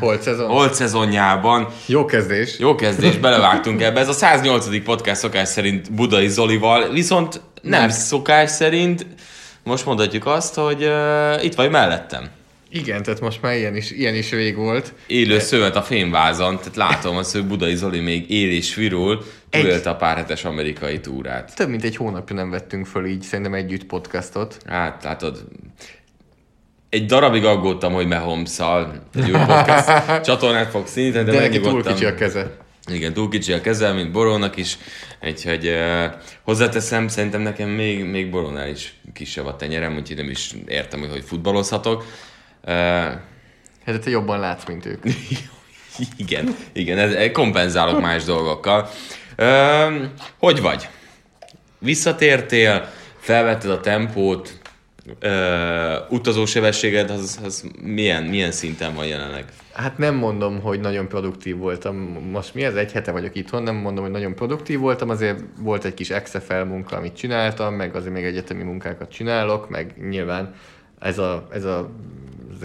Holt szezon. Holt szezonjában. Jó kezdés. Jó kezdés, belevágtunk ebbe. Ez a 108. podcast szokás szerint Budai Zolival, viszont nem Nem. szokás szerint. Most mondhatjuk azt, hogy uh, itt vagy mellettem. Igen, tehát most már ilyen is, ilyen is rég volt. Élő szövet a fémvázon, tehát látom azt, hogy Budai Zoli még él és virul, túlélte a pár hetes amerikai túrát. Több mint egy hónapja nem vettünk föl így szerintem együtt podcastot. Hát, látod, egy darabig aggódtam, hogy Mahomes-szal egy új podcast csatornát fogsz indítani, de, De, neki túl kicsi a keze. Igen, túl kicsi a keze, mint Borónak is, úgyhogy uh, hozzáteszem, szerintem nekem még, még Borónál is kisebb a tenyerem, úgyhogy nem is értem, hogy hogy futballozhatok. Uh, Hát te jobban látsz, mint ők. igen, igen, ez, ez kompenzálok más dolgokkal. Uh, hogy vagy? Visszatértél, felvetted a tempót, uh, utazósebességed, az, az milyen, milyen szinten van jelenleg? Hát nem mondom, hogy nagyon produktív voltam. Most mi ez? Egy hete vagyok itthon, nem mondom, hogy nagyon produktív voltam, azért volt egy kis XFL munka, amit csináltam, meg azért még egyetemi munkákat csinálok, meg nyilván ez a, ez a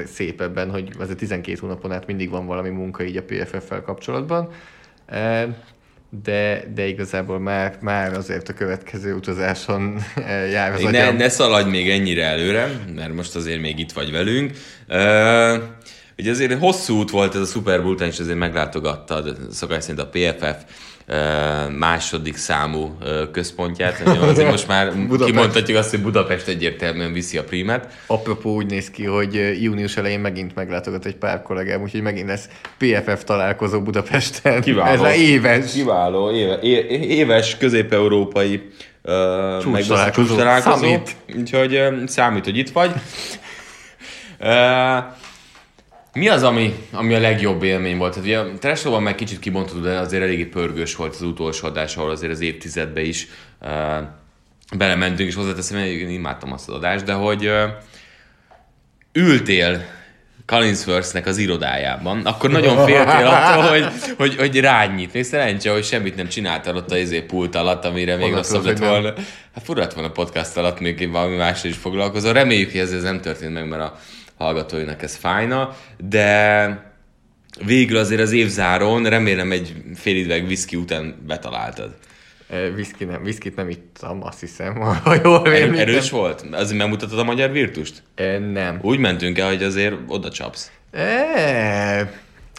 szép ebben, hogy azért 12 hónapon át mindig van valami munka így a PFF-fel kapcsolatban. De, de igazából már, már azért a következő utazáson eh, jár az Ne, ne szaladj még ennyire előre, mert most azért még itt vagy velünk. Uh, ugye azért hosszú út volt ez a Super Bowl és azért meglátogattad szokás szerint a PFF második számú központját. Azért most már Budapest. kimondhatjuk azt, hogy Budapest egyértelműen viszi a primet. Apropó úgy néz ki, hogy június elején megint meglátogat egy pár kollégám, úgyhogy megint lesz PFF találkozó Budapesten. Kiváló. Ez éves. Kiváló, éve, éves közép-európai uh, találkozó. csúcs találkozó. Számít. Úgyhogy uh, számít, hogy itt vagy. Uh, mi az, ami, ami a legjobb élmény volt? Hát ugye a Trashóban meg kicsit kibontod, de azért eléggé pörgős volt az utolsó adás, ahol azért az évtizedbe is uh, belementünk, és hozzáteszem, hogy én imádtam azt az adást, de hogy uh, ültél Collinsworth-nek az irodájában, akkor nagyon féltél attól, hogy, hogy, hogy rád nyit. Még szerencse, hogy semmit nem csináltál ott a izé pult alatt, amire még rosszabb lett volna. Hát furat van a podcast alatt, még valami mással is foglalkozom. Reméljük, hogy ez, ez nem történt meg, mert a hallgatóinak ez fájna, de végül azért az évzáron remélem egy fél üveg whisky után betaláltad. Eh, Whisky nem, whiskyt nem ittam, azt hiszem, ha jól Erő, erős volt? Azért megmutatod a magyar virtust? Eh, Nem. Úgy mentünk el, hogy azért oda csapsz. Eh,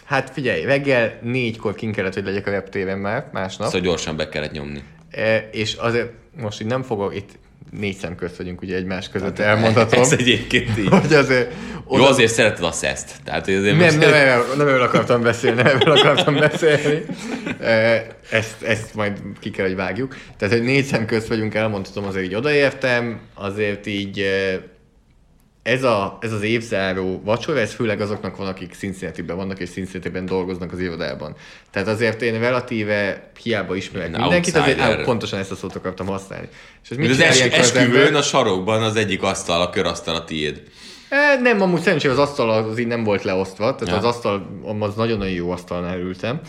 Hát figyelj, reggel négykor kint kellett, hogy legyek a reptéren már másnap. Szóval gyorsan be kellett nyomni. E, és azért most így nem fogok, itt négy szem közt vagyunk ugye egymás között elmondhatom. Ez egyébként így. hogy azért... Jó, azért szereted a szeszt. Tehát, hogy azért Nem, most- nem, erről, nem erről akartam beszélni, nem erről akartam beszélni. E, Ezt, ezt majd ki kell, hogy vágjuk. Tehát, hogy négy szem közt vagyunk, elmondhatom, azért így odaértem, azért így e, ez, a, ez az évzáró vacsora, ez főleg azoknak van, akik cincinnati vannak, és cincinnati dolgoznak az irodában. Tehát azért én relatíve hiába ismerek Ilyen mindenkit, azért á, pontosan ezt a szót akartam használni. És ez Mint az es- esküvőn a sarokban az egyik asztal, a körasztal a tiéd. E, Nem, amúgy szerencsére az asztal az így nem volt leosztva, tehát Ja. az asztal, az nagyon-nagyon jó asztalnál ültem.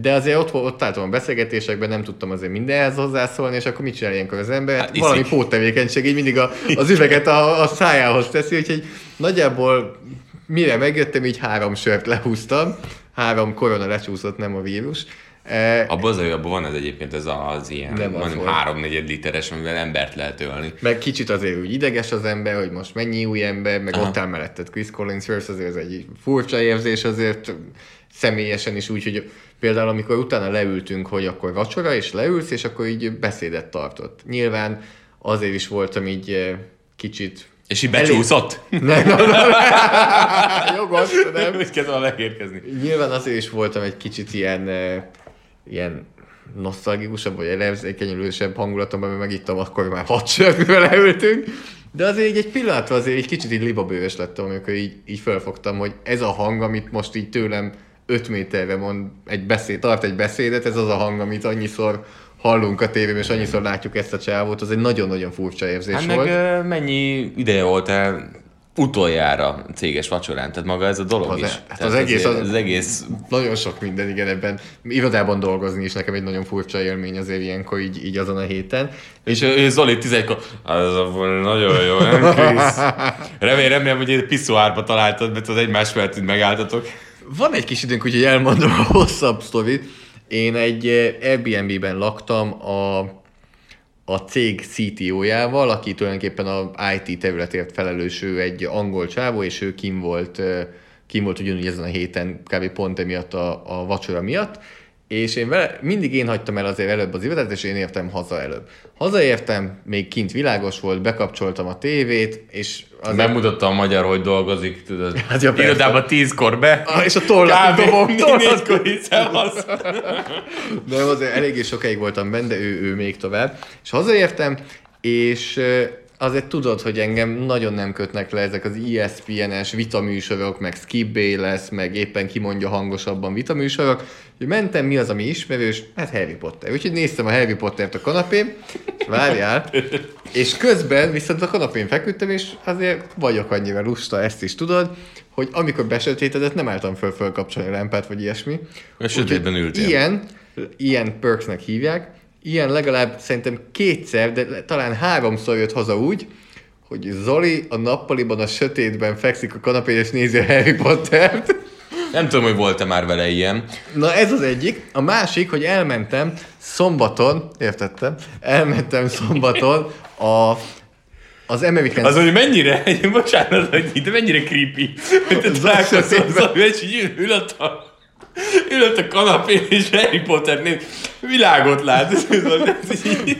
De azért ott, ott álltam a beszélgetésekben, nem tudtam azért mindenhez hozzászólni, és akkor mit csinál ilyenkor az ember? Hát Hát, valami póttevékenység, így mindig a, az üveget a, a szájához teszi, úgyhogy nagyjából mire megjöttem, így három sört lehúztam, három korona lecsúszott, nem a vírus, Abban az abban van ez egyébként ez az ilyen, Nem volt. háromnegyed literes, amivel embert lehet ölni. meg kicsit azért úgy ideges az ember, hogy most mennyi új ember, meg Aha. ott áll melletted Chris Collinsworth, azért ez egy furcsa érzés azért személyesen is úgy, hogy például amikor utána leültünk, hogy akkor vacsora, és leülsz, és akkor így beszédet tartott. Nyilván azért is voltam így eh, kicsit És így becsúszott? Nem, nem, nem. Jogos, nem. Úgy kezdve megérkezni. Nyilván azért is voltam egy kicsit ilyen, eh, ilyen nosztalgikusabb, vagy elérzékenyülősebb hangulatomban, mert megittam akkor már hat sört, mivel leültünk. De azért így egy pillanatra azért egy kicsit így libabőves lettem, amikor így, így felfogtam, hogy ez a hang, amit most így tőlem 5 méterre mond, egy beszéd, tart egy beszédet, ez az a hang, amit annyiszor hallunk a tévében, és annyiszor látjuk ezt a csávót, az egy nagyon-nagyon furcsa érzés Hát meg volt. ö, mennyi ideje volt el utoljára céges vacsorán, tehát maga ez a dolog Az- is. hát Tehát az egész az- az egész Nagyon sok minden, igen, ebben. Irodában dolgozni is nekem egy nagyon furcsa élmény azért ilyenkor így, így azon a héten. És ő Zoli 11 az nagyon jó, nem Krisz? Remélem, remélem, hogy egy piszoárba találtad, mert az egymás mellett így megálltatok. Van egy kis időnk, úgyhogy elmondom a hosszabb sztorit. Én egy eh, Airbnb-ben laktam a, a cég CTO-jával, aki tulajdonképpen a IT területért felelős, ő egy angol csávó, és ő kim volt, eh, kim volt ugyanúgy ezen a héten, kb. pont emiatt a, a vacsora miatt, és én vele, mindig én hagytam el azért előbb az irodát, és én értem haza előbb. Hazaértem, még kint világos volt, bekapcsoltam a tévét, és az Bemutatta a magyar, hogy dolgozik, tudod. Hát ja, persze. Irodába tízkor be. Ah, és a tollat dobom, négykor hiszem azt. Nem, azért eléggé sokáig voltam benne, de ő, ő még tovább. És hazaértem, és azért tudod, hogy engem nagyon nem kötnek le ezek az ESPN-es vitaműsorok, meg Skip lesz, meg éppen kimondja hangosabban vitaműsorok. Úgyhogy mentem, mi az, ami ismerős? Hát Harry Potter. Úgyhogy néztem a Harry Pottert a kanapén, és várjál, és közben viszont a kanapén feküdtem, és azért vagyok annyira lusta, ezt is tudod, hogy amikor besötétedett, nem álltam föl fölkapcsolni a lámpát, vagy ilyesmi. A sötétben ültél. Ilyen, ilyen perksnek hívják, ilyen legalább szerintem kétszer, de talán háromszor jött haza úgy, hogy Zoli a nappaliban a sötétben fekszik a kanapén és nézi a Harry Pottert. Nem tudom, hogy volt-e már vele ilyen. Na ez az egyik. A másik, hogy elmentem szombaton, értettem, elmentem szombaton a, az American... Az, hogy mennyire, bocsánat, hogy de mennyire creepy, hogy te találkozol így ül a, ül ott a kanapén, és Harry Potter néz, világot lát.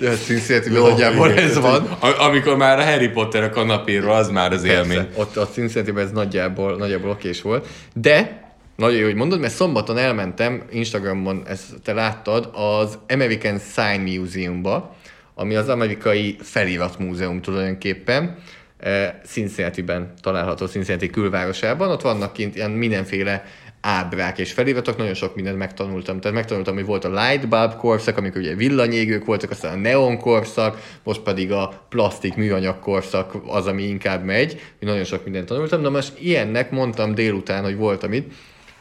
Ja, Cincinnati-ben nagyjából igen, ez van. Amikor már a Harry Potter a kanapéról, az már az élmény. Persze, ott a cincinnati ez nagyjából, nagyjából okés volt. De, nagyon jó, hogy mondod, mert szombaton elmentem, Instagramon ezt te láttad, az American Sign Museumba, ami az amerikai feliratmúzeum tulajdonképpen, eh, Cincinnati-ben található, Cincinnati külvárosában. Ott vannak kint ilyen mindenféle ábrák és feliratok, nagyon sok mindent megtanultam. Tehát megtanultam, hogy volt a light bulb korszak, amikor ugye villanyégők voltak, aztán a neon korszak, most pedig a plastik műanyag korszak az, ami inkább megy. Én nagyon sok mindent tanultam, de most ilyennek mondtam délután, hogy voltam itt,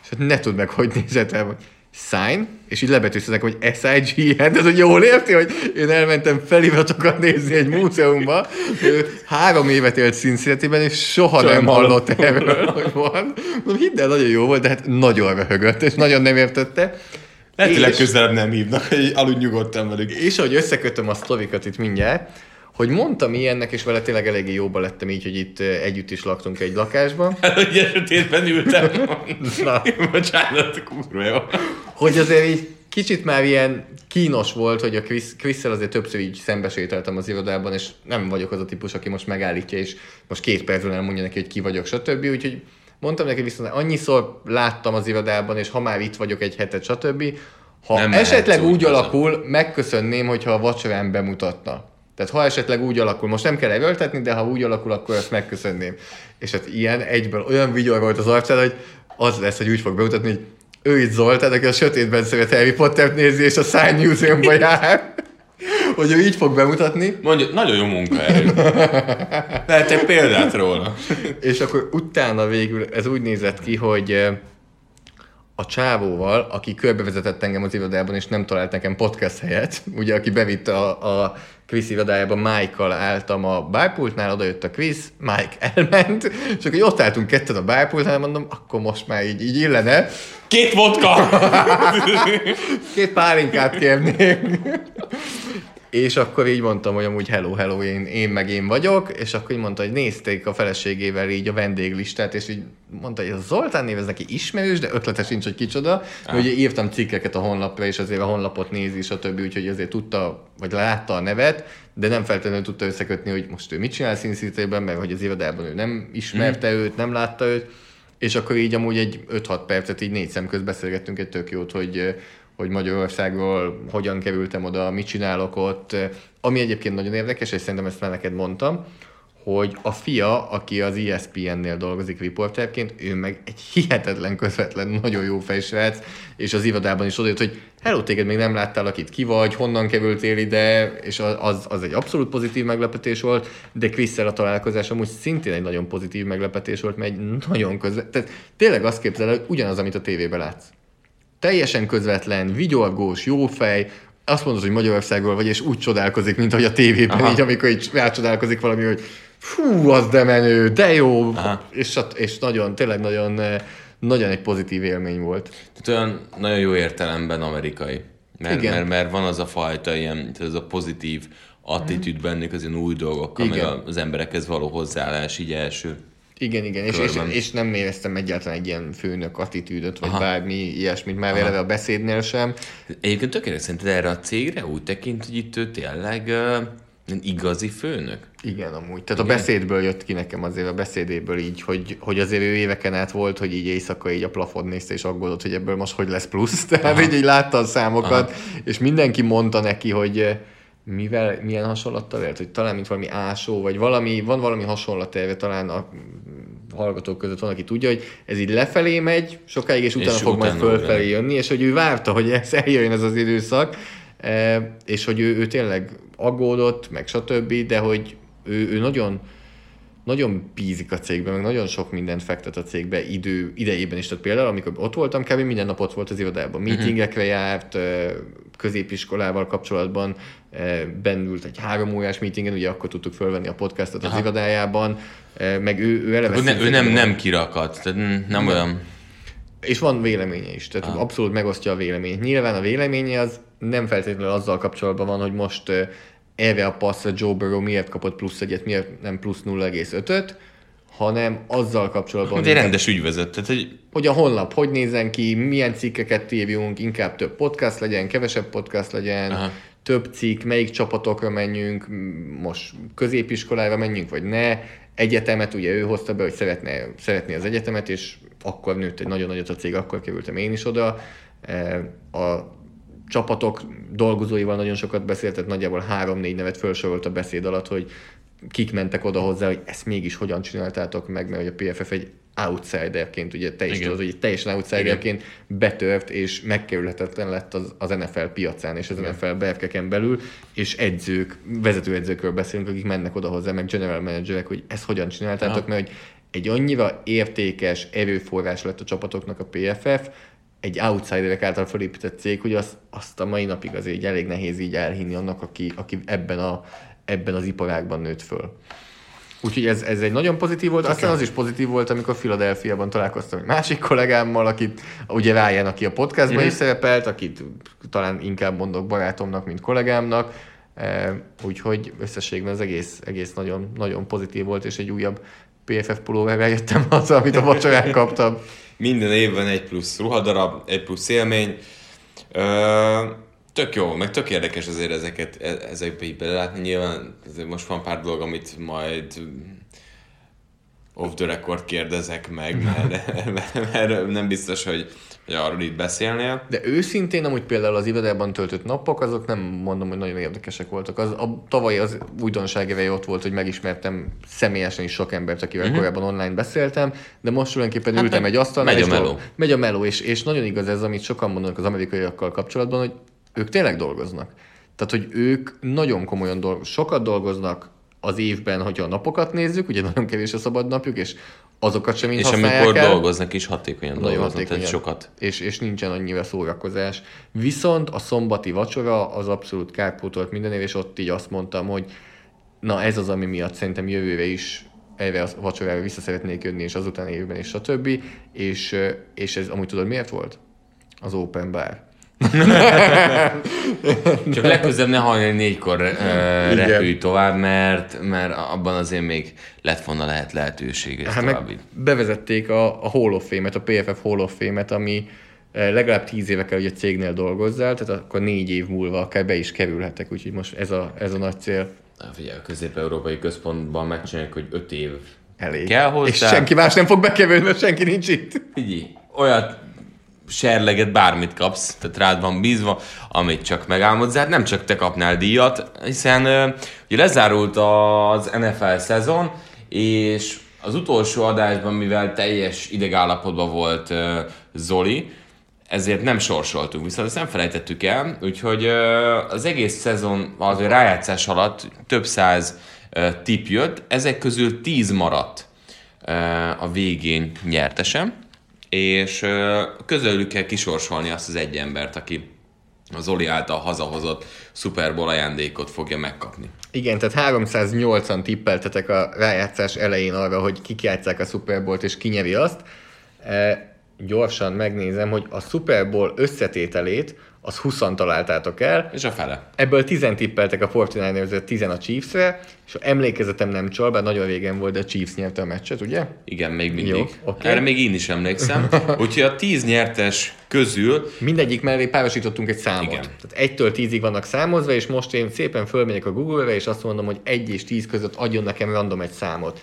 és hát ne tudd meg, hogy nézett el, hogy sign, és így lebetűztetek, hogy S-I-G-N, tehát hogy jól érti, hogy én elmentem feliratokat nézni egy múzeumba, ő három évet élt Cincinnati-ben, és soha, Soha nem hallott erről, hogy van. Hidd el, nagyon jó volt, de hát nagyon röhögött, és nagyon nem értette. Lehet, És- legközelebb nem hívnak, hogy aludj nyugodtan velük. és ahogy összekötöm a sztorikat itt mindjárt, hogy mondtam ilyennek, és vele tényleg eléggé jóba lettem így, hogy itt eh, együtt is laktunk egy lakásban, Hogy a sötétben ültem. Na. Bocsánat, kurva jó. hogy azért így kicsit már ilyen kínos volt, hogy a Chris, Chris-szel azért többször így szembesételtem az irodában, és nem vagyok az a típus, aki most megállítja, és most két percben elmondja neki, hogy ki vagyok, stb. Úgyhogy mondtam neki viszont, annyiszor láttam az irodában, és ha már itt vagyok egy hetet, stb. Ha Nem esetleg úgy úgy alakul, megköszönném, hogyha a vacsorán bemutatna. Tehát ha esetleg úgy alakul, most nem kell erőltetni, de ha úgy alakul, akkor ezt megköszönném. És hát ilyen egyből olyan vigyor volt az arcán, hogy az lesz, hogy úgy fog bemutatni, hogy ő itt Zoltán, aki a sötétben szeret Harry Pottert nézni, és a Sign Museumban jár. Hogy ő így fog bemutatni, Mondja, nagyon jó munkaerő. Lehet egy példát róla. és akkor utána végül ez úgy nézett ki, hogy a csávóval, aki körbevezetett engem az irodában, és nem talált nekem podcast helyet, ugye, aki bevitte a, a Quiz irodájába, Mike-kal álltam a bárpultnál, oda jött a quiz, Mike elment, és akkor ott álltunk ketten a bárpultnál, mondom, akkor most már így, így illene. Két vodka! Két pálinkát kérnék. És akkor így mondtam, hogy amúgy hello, hello, én, én meg én vagyok, és akkor így mondta, hogy nézték a feleségével így a vendéglistát, és így mondta, hogy a Zoltán név, ez neki ismerős, de ötlete sincs, hogy kicsoda. Ah. Ugye írtam cikkeket a honlapra, és azért a honlapot nézi, többi, úgyhogy azért tudta, vagy látta a nevet, de nem feltétlenül tudta összekötni, hogy most ő mit csinál színszítében, mert hogy az irodában ő nem ismerte mm. őt, nem látta őt, és akkor így amúgy egy 5-6 percet így négy szem közt beszélgettünk egy tök jót, hogy hogy Magyarországról hogyan kerültem oda, mit csinálok ott. Ami egyébként nagyon érdekes, és szerintem ezt már neked mondtam, hogy a fia, aki az ESPN-nél dolgozik riporterként, ő meg egy hihetetlen közvetlen, nagyon jó fejsrác, és az irodában is odajött, hogy hello, téged még nem láttál, akit ki vagy, honnan kerültél ide, és az, az egy abszolút pozitív meglepetés volt, de Quisszel a találkozás amúgy szintén egy nagyon pozitív meglepetés volt, mert egy nagyon közvetlen, tehát tényleg azt képzel, hogy ugyanaz, amit a tévében látsz teljesen közvetlen, vigyorgós, jó fej, azt mondod, hogy Magyarországról vagy, és úgy csodálkozik, mint hogy a tévében, Aha. így amikor így rácsodálkozik valami, hogy fú, az de menő, de jó, és, és nagyon, tényleg nagyon, nagyon egy pozitív élmény volt. Tehát olyan nagyon jó értelemben amerikai. Mert, mert, mert van az a fajta ilyen, ez a pozitív attitűd bennük az ilyen új dolgok, meg az emberekhez való hozzáállás így első igen, igen, és, és, és, nem éreztem egyáltalán egy ilyen főnök attitűdöt, vagy Aha. bármi ilyesmit, már vele a beszédnél sem. Egyébként tökéletes szerinted erre a cégre úgy tekint, hogy itt ő tényleg uh, igazi főnök? Igen, amúgy. Tehát Igen? a beszédből jött ki nekem azért a beszédéből így, hogy, hogy azért ő éveken át volt, hogy így éjszaka így a plafon nézte és aggódott, hogy ebből most hogy lesz plusz. Tehát így, így látta a számokat, Aha. és mindenki mondta neki, hogy mivel, milyen hasonlattal élt, hogy talán mint valami ásó, vagy valami, van valami hasonlat erre, talán a hallgatók között van, aki tudja, hogy ez így lefelé megy sokáig, és utána és fog utána majd fölfelé jönni, és hogy ő várta, hogy ez eljön ez az időszak, e, és hogy ő, ő tényleg aggódott, meg stb., de hogy ő, ő nagyon, nagyon bízik a cégben, meg nagyon sok mindent fektet a cégbe idő, idejében is. Tehát például, amikor ott voltam, kb. minden nap ott volt az irodában. Mhm. Meetingekre járt, középiskolával kapcsolatban bennült egy három órás meetingen, ugye akkor tudtuk fölvenni a podcastot Aha. az irodájában, meg ő, ő eleve... Ne, ő nem, nem kirakat, tehát nem, nem olyan... És van véleménye is, tehát Aha. abszolút megosztja a véleményt. Nyilván a véleménye az nem feltétlenül azzal kapcsolatban van, hogy most erre a passzra Joe Burrow miért kapott plusz egyet, miért nem plusz 0,5-öt, hanem azzal kapcsolatban... Hogy egy rendes ügyvezet. Tehát, hogy... hogy a honlap hogy nézzen ki, milyen cikkeket írjunk, inkább több podcast legyen, kevesebb podcast legyen, Aha. több cikk, melyik csapatokra menjünk, most középiskolára menjünk, vagy ne, egyetemet, ugye ő hozta be, hogy szeretne, szeretné az egyetemet, és akkor nőtt egy nagyon nagyot a cég, akkor kerültem én is oda. E, a csapatok dolgozóival nagyon sokat beszélt, tehát nagyjából három-négy nevet felsorolt a beszéd alatt, hogy kik mentek oda hozzá, hogy ezt mégis hogyan csináltátok meg, mert hogy a PFF egy outsiderként, ugye te is tudod, hogy teljesen outsiderként Igen. betört, és megkerülhetetlen lett az, az NFL piacán, és az Igen. NFL berkeken belül, és edzők, vezetőedzőkről beszélünk, akik mennek oda hozzá, meg general managerek, hogy ezt hogyan csináltátok, Aha. mert hogy egy annyira értékes erőforrás lett a csapatoknak a PFF, egy outsiderek által felépített cég, hogy azt, azt a mai napig azért elég nehéz így elhinni annak, aki, aki ebben, a, ebben az iparágban nőtt föl. Úgyhogy ez, ez egy nagyon pozitív volt. Aztán az is pozitív volt, amikor Philadelphia-ban találkoztam egy másik kollégámmal, akit ugye Ryan, aki a podcastban mm-hmm. is szerepelt, akit talán inkább mondok barátomnak, mint kollégámnak. E, úgyhogy összességben az egész, egész nagyon, nagyon pozitív volt, és egy újabb PFF pulóverrel jöttem haza, amit a vacsorán kaptam. Minden évben egy plusz ruhadarab, egy plusz élmény. Ö, tök jó, meg tök érdekes azért ezeket, e, ezekbe így belelátni. Nyilván most van pár dolog, amit majd off the record kérdezek meg, mert, mert, mert nem biztos, hogy hogy arról itt beszélnél. De őszintén amúgy például az irodában töltött napok, azok nem mondom, hogy nagyon érdekesek voltak. Az, a tavaly az újdonság ott volt, hogy megismertem személyesen is sok embert, akivel uh-huh. korábban online beszéltem, de most tulajdonképpen hát ültem egy asztalnál. Megy a meló. Megy a meló, és, és nagyon igaz ez, amit sokan mondanak az amerikaiakkal kapcsolatban, hogy ők tényleg dolgoznak. Tehát, hogy ők nagyon komolyan dolgoznak, sokat dolgoznak az évben, hogyha a napokat nézzük, ugye nagyon kevés a szabad napjuk, és azokat sem És amikor el. dolgoznak is hatékonyan Nagyon dolgoznak, hatékonyan. tehát sokat. És, és nincsen annyira szórakozás. Viszont a szombati vacsora az abszolút kárpótolt mindenév, és ott így azt mondtam, hogy na ez az, ami miatt szerintem jövőre is erre a vacsorára vissza szeretnék jönni, és azután évben, és stb. És, ö, és ez amúgy tudod miért volt? Az open bar. Csak legközelebb ne hajnali négykor uh, repülj tovább, mert, mert abban azért még lett volna lehet lehetőség, Hát meg bevezették a, a Hall of Fame-et, a PFF Hall of Fame-et, ami legalább tíz éve kell, hogy egy cégnél dolgozzál, tehát akkor négy év múlva akár be is kerülhetek, úgyhogy most ez a, ez a nagy cél Na, Figyelj, a közép-európai központban megcsinálják, hogy öt év elég. kell hozzá. És senki más nem fog bekerülni, mert senki nincs itt. Figyelj, olyat serleget bármit kapsz, tehát rád van bízva, amit csak megálmodsz, hát nem csak te kapnál díjat, hiszen ugye lezárult az NFL szezon, és az utolsó adásban, mivel teljes idegállapotban volt Zoli, ezért nem sorsoltunk, viszont ezt nem felejtettük el, úgyhogy az egész szezon, az a rájátszás alatt több száz tip jött, ezek közül tíz maradt a végén nyertesem, és közülük kell kisorsolni azt az egy embert, aki az Oli által hazahozott Super Bowl ajándékot fogja megkapni. Igen, tehát 308-an tippeltetek a rájátszás elején arra, hogy kik játsszák a Super Bowl-t és ki nyeri azt. E, gyorsan megnézem, hogy a Super Bowl összetételét az 20 találtátok el, És a fele. Ebből 10 tippeltek a 49ers, 10 a Chiefs-re, és emlékezetem nem csal, bár nagyon régen volt, de a Chiefs nyerte a meccset, ugye? Igen, még mindig. Jó, oké. Erre még én is emlékszem. Úgyhogy a tíz nyertes közül Mindegyik mellé párosítottunk egy számot. Igen. Tehát 1-től 10-ig vannak számozva, és most én szépen fölmegyek a Google-re, és azt mondom, hogy 1 és 10 között adjon nekem random egy számot.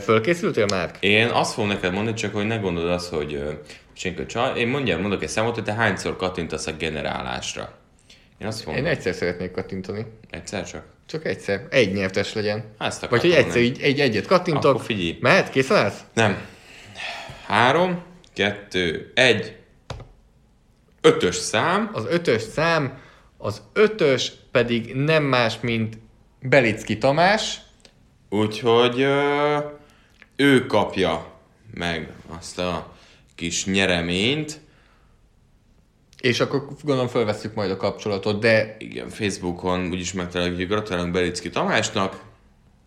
Fölkészültél már? Én azt fogom neked mondani, csak hogy ne gondold azt, hogy ö, senki csal. Én mondjam, mondok egy számot, hogy te hányszor kattintasz a generálásra. Én azt fogom. Én egyszer szeretnék kattintani. Egyszer csak? Csak egyszer. Egy nyertes legyen. Hát Vagy hogy egyszer így egy egyet kattintok. Akkor figyelj. Mehet? Készen állsz? Nem. Három, kettő, egy. Ötös szám. Az ötös szám, az ötös pedig nem más, mint Belicki Tamás, Úgyhogy ö, ő kapja meg azt a kis nyereményt. és akkor gondolom felvesszük majd a kapcsolatot, de Igen, Facebookon úgyis megtaláljuk, hogy gratulálunk Belicki Tamásnak.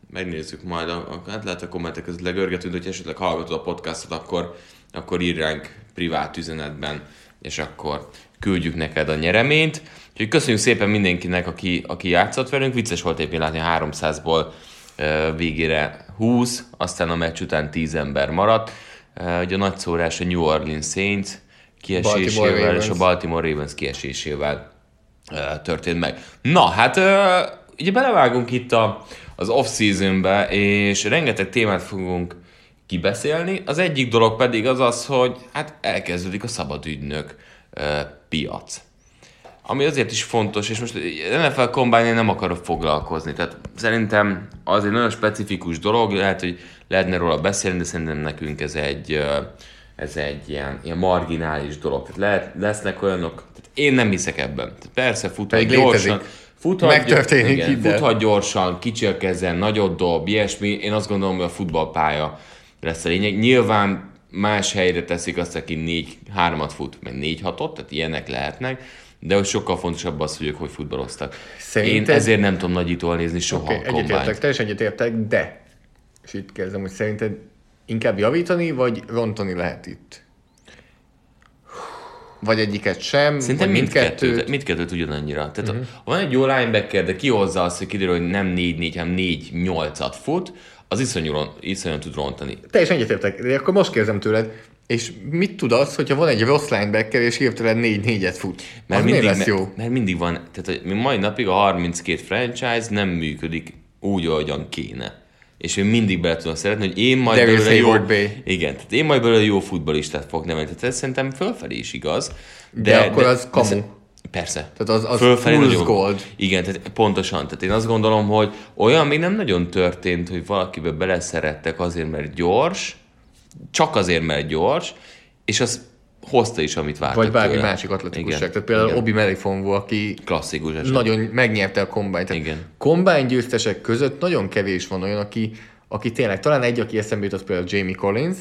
Megnézzük majd, a, a, hát lehet a kommentek között legörgetünk, hogy esetleg hallgatod a podcastot, akkor, akkor írj ránk privát üzenetben, és akkor küldjük neked a nyereményt. Úgyhogy köszönjük szépen mindenkinek, aki, aki játszott velünk. Vicces volt éppen látni, 300-ból ö, végére 20, aztán a meccs után 10 ember maradt. Ugye a nagy szórás a New Orleans Saints kiesésével és a. Baltimore Ravens kiesésével történt meg. Na, hát ugye belevágunk itt a, az off-seasonbe, és rengeteg témát fogunk kibeszélni. Az egyik dolog pedig az az, hogy hát elkezdődik a szabadügynök piac. Ami azért is fontos, és most NFL combine nem akarok foglalkozni, tehát szerintem az egy nagyon specifikus dolog, lehet, hogy lehetne róla beszélni, de szerintem nekünk ez egy, ez egy ilyen, ilyen marginális dolog. Tehát lehet, lesznek olyanok, tehát én nem hiszek ebben. Tehát persze futhat Pedig gyorsan, létezik. futhat, Megtörténik, igen, hidd el. futhat gyorsan, kicsi a kezen, nagyot dob, ilyesmi. Én azt gondolom, hogy a futballpálya lesz a lényeg. Nyilván más helyre teszik azt, aki négy, hármat fut, meg négy hatot, tehát ilyenek lehetnek, de hogy sokkal fontosabb az, hogy ők hogy futballoztak. Szerinted- Én ezért nem tudom nagyítól nézni soha okay, a egyetértek, kombányt. teljesen egyetértek, de, és itt kezdem, hogy szerinted inkább javítani, vagy rontani lehet itt? Vagy egyiket sem, Szerintem vagy mindkettőt, mindkettőt. mindkettőt ugyanannyira. Tehát uh-huh. ha van egy jó linebacker, de kihozza azt, hogy kiderül, hogy nem 4-4, hanem 4-8-at fut, az iszonyú, ron- iszonyú tud rontani. Teljesen egyetértek, de akkor most kérdezem tőled, és mit tud az, hogyha van egy rossz linebacker, és hirtelen 4-4-et fut? Mert az mindig, lesz jó? mert mindig van, tehát hogy mai napig a 32 franchise nem működik úgy, ahogyan kéne. És én mindig bele tudom szeretni, hogy én majd Darius belőle jó, Bay. igen, tehát én majd belőle jó futbalistát fog nevelni. Tehát ez szerintem fölfelé is igaz. De akkor az kamu. sze- Persze. Tehát az- az Fölfelé nagyon- gold. Igen, tehát pontosan. Tehát én azt gondolom, hogy olyan még nem nagyon történt, hogy valakibe beleszerettek azért, mert gyors, csak azért, mert gyors, és az hozta is, amit vártak Vagy bármi tőle. másik atletikusság. Igen, Tehát például igen. Obi Melifonvu, aki Klasszikus eset. nagyon megnyerte a kombányt. Igen. Kombány győztesek között nagyon kevés van olyan, aki, aki tényleg, talán egy, aki eszembe jut, az például Jamie Collins,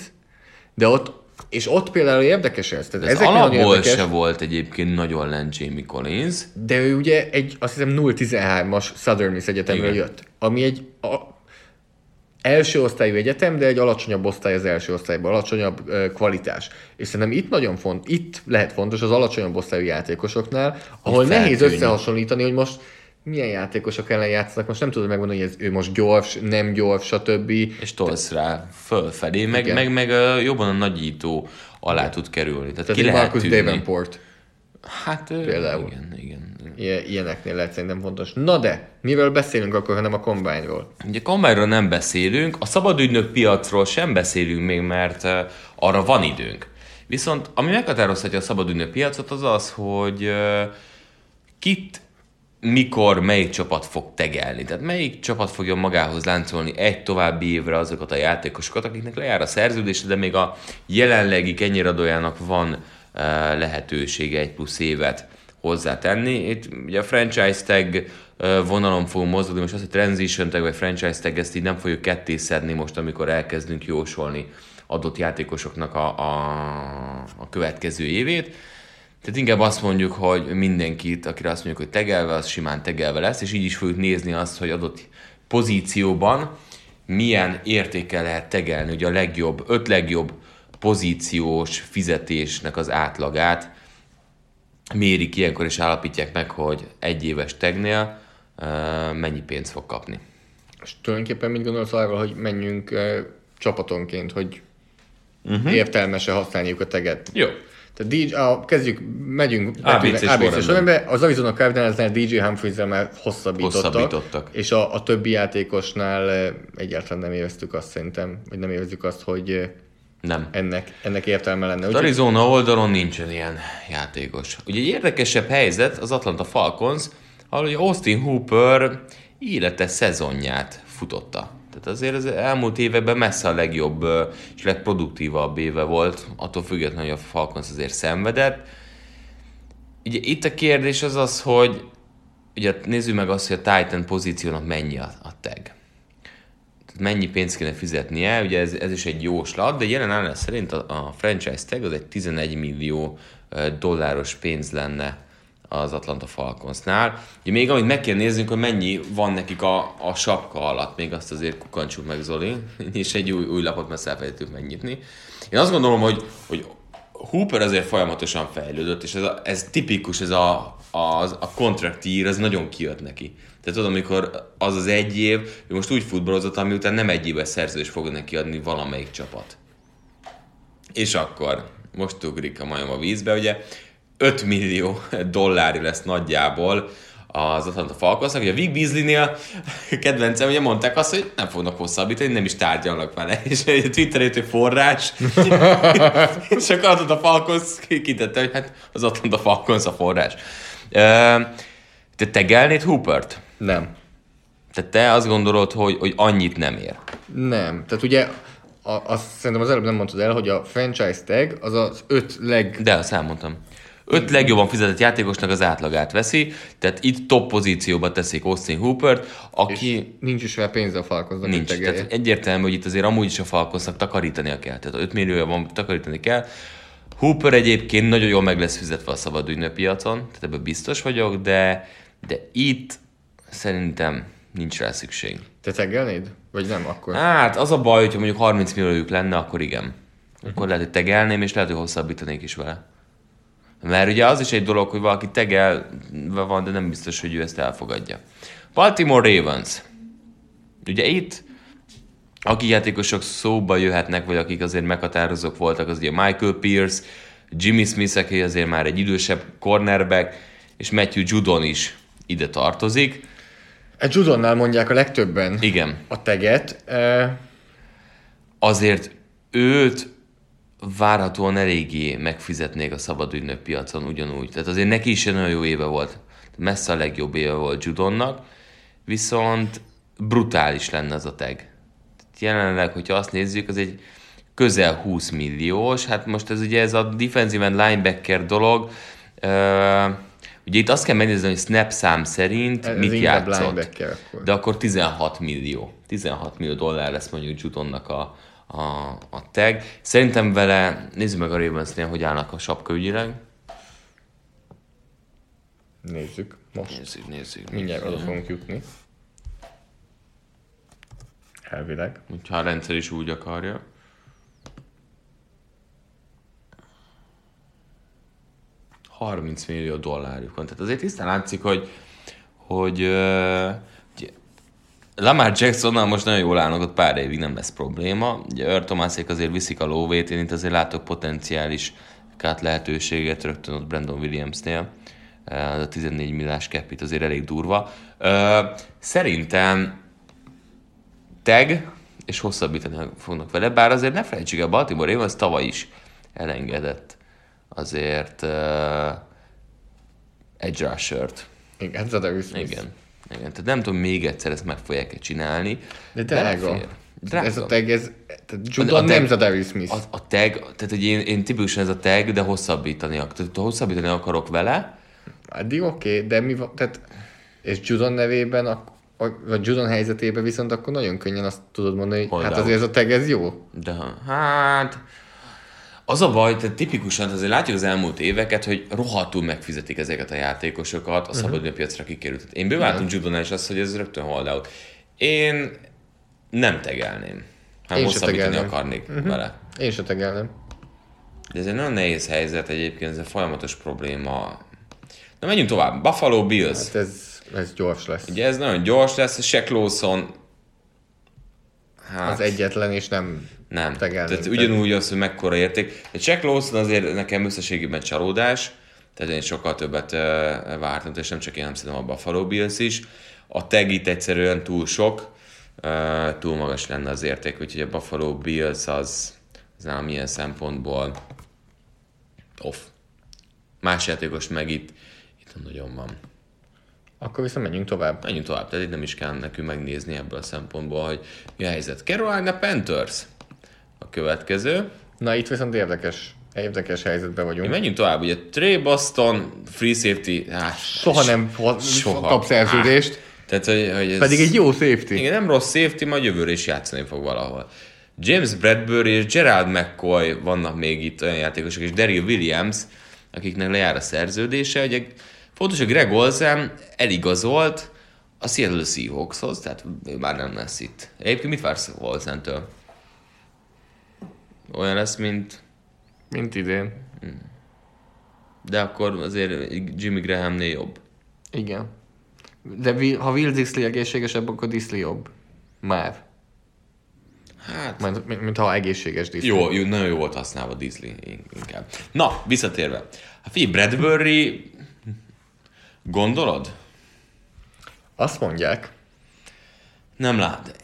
de ott, és ott például érdekes ez. Tehát Ez ezek alapból érdekes, se volt egyébként nagyon lent Jamie Collins. de ő ugye egy, azt hiszem 0-13-as Southern Miss Egyetemről Igen. jött, ami egy a, első osztályú egyetem, de egy alacsonyabb osztály az első osztályban, alacsonyabb kvalitás. És szerintem itt nagyon font, itt lehet fontos az alacsonyabb osztályú játékosoknál, ahol nehéz összehasonlítani, hogy most milyen játékosok ellen játszanak, most nem tudod megmondani, hogy ez, ő most gyors, nem gyors, stb. és tolsz rá fölfelé, meg, Igen. meg, meg ö, jobban a nagyító alá tud kerülni. Tehát, Tehát ki lehet Marcus tűnni. Davenport. Hát ö, Például. Igen, igen. Ilyen- Ilyeneknél lehet szerintem fontos. Na de, mivel beszélünk akkor, hanem a combine-ról? Ugye kombányról nem beszélünk, a szabadügynök piacról sem beszélünk még, mert ö, arra van időnk. Viszont ami meghatározhatja a szabadügynök piacot, az az, hogy ö, kit, mikor, melyik csapat fog tegelni. Tehát melyik csapat fogja magához láncolni egy további évre azokat a játékosokat, akiknek lejár a szerződése, de még a jelenlegi kenyéradójának van ö, lehetősége egy plusz évet hozzátenni. Itt ugye a franchise tag vonalon fogunk mozogni, most az, hogy transition tag vagy franchise tag, ezt így nem fogjuk ketté szedni most, amikor elkezdünk jósolni adott játékosoknak a, a, a következő évét. Tehát inkább azt mondjuk, hogy mindenkit, akire azt mondjuk, hogy tegelve, az simán tegelve lesz, és így is fogjuk nézni azt, hogy adott pozícióban milyen értékkel lehet tegelni, ugye a legjobb, öt legjobb pozíciós fizetésnek az átlagát mérik ilyenkor, és állapítják meg, hogy egy éves tegnél mennyi pénzt fog kapni. És tulajdonképpen mit gondolsz arról, hogy menjünk csapatonként, hogy uh-huh. értelmese használniuk a teget? Jó. Tehát DJ, a, kezdjük, megyünk ABC sorrendben. sorrendben. Az Arizona Cardinalsnál DJ Humphreyszel már hosszabbítottak, Hosszabbítottak. és a, a többi játékosnál egyáltalán nem éreztük azt szerintem, vagy nem érezzük azt, hogy Nem. ennek, ennek értelme lenne. Az Arizona oldalon nincsen ilyen játékos. Ugye egy érdekesebb helyzet az Atlanta Falcons, ahol ugye Austin Hooper élete szezonját futotta. Tehát azért az elmúlt években messze a legjobb és legproduktívabb éve volt, attól függetlenül, hogy a Falcons azért szenvedett. Ugye itt a kérdés az az, hogy ugye nézzük meg azt, hogy a Titan pozíciónak mennyi a, a tag. Tehát mennyi pénzt kéne fizetnie, ugye ez, ez is egy jóslat, de jelen állás szerint a, a franchise tag az egy 11 millió dolláros pénz lenne az Atlanta Falconsnál. Ugye még amit meg kell néznünk, hogy mennyi van nekik a, a sapka alatt, még azt azért kukancsuk meg Zoli, és egy új, új lapot messze elfelejtünk megnyitni. Én azt gondolom, hogy, hogy Hooper azért folyamatosan fejlődött, és ez, a, ez tipikus, ez a, a, a contract year, ez nagyon kijött neki. Tehát tudod, amikor az az egy év, ő most úgy futballozott, ami után nem egy éves szerződés fog neki adni valamelyik csapat. És akkor most ugrik a majom a vízbe, ugye 5 millió dollárja lesz nagyjából az Atlanta Falconsnak, ugye a Vic Beasley-nél kedvencem, ugye mondták azt, hogy nem fognak hosszabbítani, nem is tárgyalnak vele, és egy Twitterét, hogy forrás, és akkor Atlanta Falcons kitette, hogy hát az Atlanta Falcons a forrás. Te tegelnéd Hoopert? Nem. Tehát te azt gondolod, hogy, hogy annyit nem ér. Nem. Tehát ugye a, azt szerintem az előbb nem mondtad el, hogy a franchise tag az az öt leg... De azt elmondtam. Öt legjobban fizetett játékosnak az átlagát veszi, tehát itt top pozícióba teszik Austin Hoopert, aki Nincs is rá pénze a Falconsnak, nincs. Tehát egyértelmű, hogy itt azért amúgy is a Falconsnak takarítania kell. Tehát 5 milliója van, takarítani kell. Hooper egyébként nagyon jól meg lesz fizetve a szabad piacon, tehát ebben biztos vagyok, de, de itt szerintem nincs rá szükség. Te tegelnéd? Vagy nem akkor? Hát az a baj, hogyha mondjuk 30 milliójuk lenne, akkor igen. Akkor lehet, hogy tegelném, és lehet, hogy hosszabbítanék is vele. Mert ugye az is egy dolog, hogy valaki tegelve van, de nem biztos, hogy ő ezt elfogadja. Baltimore Ravens. Ugye itt, akik játékosok szóba jöhetnek, vagy akik azért meghatározók voltak, az ugye Michael Pierce, Jimmy Smith, aki azért már egy idősebb cornerback, és Matthew Judon is ide tartozik. A Judonnál mondják a legtöbben Igen. a teget. Eh, azért őt várhatóan eléggé megfizetnék a szabad ügynök piacon ugyanúgy. Tehát azért neki is egy nagyon jó éve volt. Messze a legjobb éve volt Judonnak, viszont brutális lenne az a tag. Jelenleg, hogyha azt nézzük, az egy közel 20 milliós, hát most ez ugye ez a defensive and linebacker dolog, uh, ugye itt azt kell megnézni, hogy snap szám szerint ez mit játszott. akkor. De akkor 16 millió. 16 millió dollár lesz mondjuk Judonnak a, a, a tag. Szerintem vele, nézzük meg a ravens hogy állnak a sapka ügyileg. Nézzük, most. Nézzük, nézzük. Mindjárt oda fogunk jutni. Elvileg. Hogyha a rendszer is úgy akarja. ...30 millió dollárjuk van. Tehát azért tisztán látszik, hogy, hogy uh, Lamar Jacksonnal most nagyon jól állnak, ott pár évig nem lesz probléma. Ugye Earl Thomasék azért viszik a lóvét, én itt azért látok potenciális kát lehetőséget rögtön ott Brandon Williamsnél. Az a 14 milliás cap azért elég durva. Szerintem tag, és hosszabbítani fognak vele, bár azért ne felejtsük el, Baltimore Ravens tavaly is elengedett azért uh, egy rushert. Igen, Zadarius Smith. Igen. Igen. Tehát nem tudom, még egyszer ezt meg fogják-e csinálni. De drága. Drága. Ez a tag, ez... Tehát A- Judon a tag- nem Zadarius Smith. A, a tag, tehát hogy én, én tipikusan ez a tag, de hosszabbítani, ak- tehát hosszabbítani akarok vele, Addig oké, okay, de mi van, tehát, és Judon nevében, a- vagy Judon helyzetében viszont akkor nagyon könnyen azt tudod mondani, hogy Hold hát out. azért ez a tag, ez jó. De hát... Az a baj, tehát tipikusan azért látjuk az elmúlt éveket, hogy rohadtul megfizetik ezeket a játékosokat a szabad piacra kikerült. Én beváltunk Judonál is azt, hogy ez rögtön hold out. Én nem tegelném. hanem Én hosszabbítani tegelném. akarnék vele. Én se tegelnem. De ez egy nagyon nehéz helyzet egyébként, ez egy folyamatos probléma. Na menjünk tovább. Buffalo Bills. Hát ez, ez gyors lesz. Ugye ez nagyon gyors lesz, Shaq Lawson hát, Az egyetlen, és nem nem. tegelném. Tehát ugyanúgy az, hogy mekkora érték. De Shaq Lawson azért nekem összességében csalódás, tehát én sokkal többet uh, vártam, és nem csak én, nem szerintem a Buffalo Bills is. A tag itt egyszerűen túl sok, uh, túl magas lenne az érték, úgyhogy a Buffalo Bills az, az nálam ilyen szempontból off. Más játékos meg itt, itt nagyon van. Akkor viszont menjünk tovább. Menjünk tovább, tehát itt nem is kell nekünk megnézni ebből a szempontból, hogy mi a helyzet. Carolina Panthers a következő. Na itt viszont érdekes, érdekes helyzetben vagyunk. Menjünk tovább, ugye Trey Boston, free safety, hát, Soha nem Soha. kap szerződést, tehát, hogy, hogy ez, pedig egy jó safety. Igen, nem rossz safety, majd jövőre is játszani fog valahol. James Bradbury és Gerald McCoy vannak még itt olyan játékosok, és Daryl Williams, akiknek lejár a szerződése. Ugye fontos, hogy Greg Olsen eligazolt a Seattle Seahawkshoz, tehát ő már nem lesz itt. Egyébként mit vársz Olsentől? Olyan lesz, mint... Mint idén. De akkor azért Jimmy Grahamnél jobb. Igen. De ha Will Disley egészségesebb, akkor Disley jobb. Már. Hát, Mint, mint, mint ha egészséges Disley. Jó, jó, nagyon jó volt használva Disney inkább. Na, visszatérve. Hát figyelj, Bradbury, gondolod? Azt mondják, Nem lát.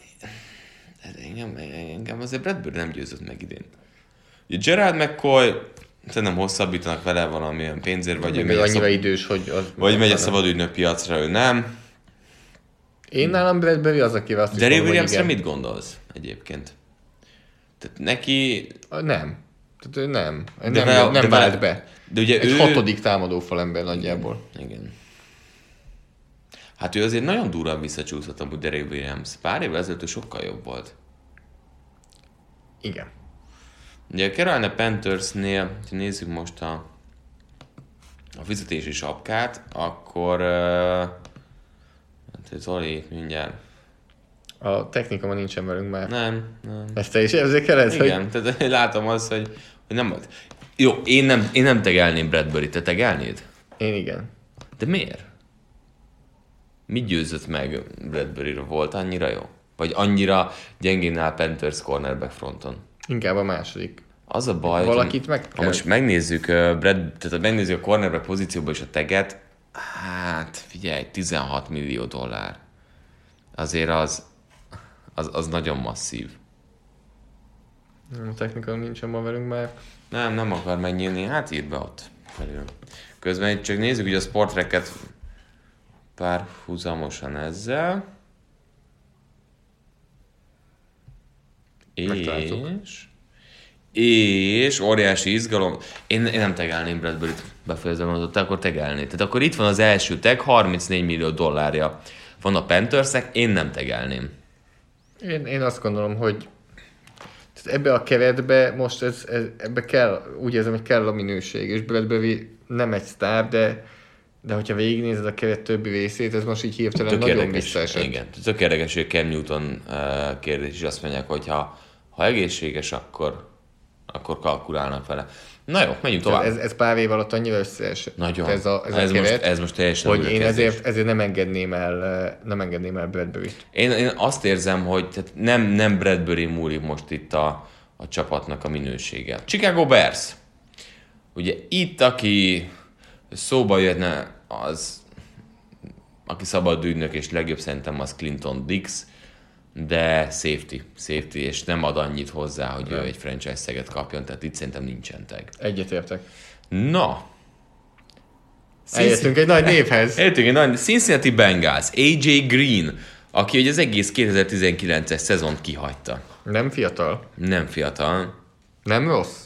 De engem, engem azért Bradbury nem győzött meg idén. Ugye Gerard McCoy, szerintem hosszabbítanak vele valamilyen pénzért, vagy ő megy annyira szab... idős, hogy... Az vagy megy a szabadügynök piacra, ő nem. Én nálam Bradbury az, akivel azt Derry hogy Williamsre mit gondolsz egyébként? Tehát neki... Nem. Tehát ő nem. De nem, vele- nem de vált vele- be. De ugye Egy ő... hatodik támadó falember nagyjából. Igen. Hát ő azért nagyon durván visszacsúszott amúgy Derek Williams. Pár évvel ezelőtt sokkal jobb volt. Igen. Ugye a Carolina Panthersnél, ha nézzük most a, a fizetési sapkát, akkor hát ez Zoli mindjárt. A technika ma nincsen velünk már. Nem, nem. Ezt te is érzékeled? hogy- Igen, tehát látom azt, hogy, hogy nem. Jó, én nem, én nem tegelném Bradbury, te tegelnéd? Én igen. De miért? Mi győzött meg bradbury Volt annyira jó? Vagy annyira gyengén áll Panthers cornerback fronton? Inkább a második. Az a baj, Valakit meg ha kell. most megnézzük, uh, Brad, tehát ha megnézzük a cornerback pozícióban is a teget, hát figyelj, 16 millió dollár. Azért az, az, az nagyon masszív. A technika nincsen ma velünk már. Nem, nem akar megnyílni, hát írd be ott felül. Közben itt csak nézzük, hogy a sportreket párhuzamosan ezzel. És... És óriási izgalom. Én, én nem tegelném Bradbury-t, befejezem mondatot, te akkor tegelnéd. Tehát akkor itt van az első tag, 34 millió dollárja van a Panthersnek, én nem tegelném. Én, én azt gondolom, hogy tehát ebbe a keretbe most ez, ez, ebbe kell, úgy érzem, hogy kell a minőség, és Bradbury nem egy sztár, de de hogyha végignézed a keret többi részét, ez most így hirtelen Tök nagyon érdekes, visszaesett. igen. Tök érdekes, hogy Cam Newton uh, kérdés is azt mondják, hogy ha, egészséges, akkor, akkor kalkulálnak vele. Na jó, menjünk tovább. Ez, ez pár év alatt annyira összeesett. Nagyon. Ez a, ez, Ez a most- keret, ez most teljesen Hogy én ezért, ezért nem engedném el, nem engedném el Bradbury-t. Én, én azt érzem, hogy tehát nem, nem Bradbury múlik most itt a, a csapatnak a minősége. Chicago Bears. Ugye itt, aki szóba jöhetne, az aki szabad ügynök és legjobb szerintem az Clinton Dix, de safety, safety, és nem ad annyit hozzá, hogy ő egy franchise szeget kapjon, tehát itt szerintem nincsen tag. Egyetértek. Na, Eljöttünk egy nagy névhez. Eljöttünk egy nagy Cincinnati Bengals, AJ Green, aki ugye az egész 2019-es szezont kihagyta. Nem fiatal. Nem fiatal, Nem rossz.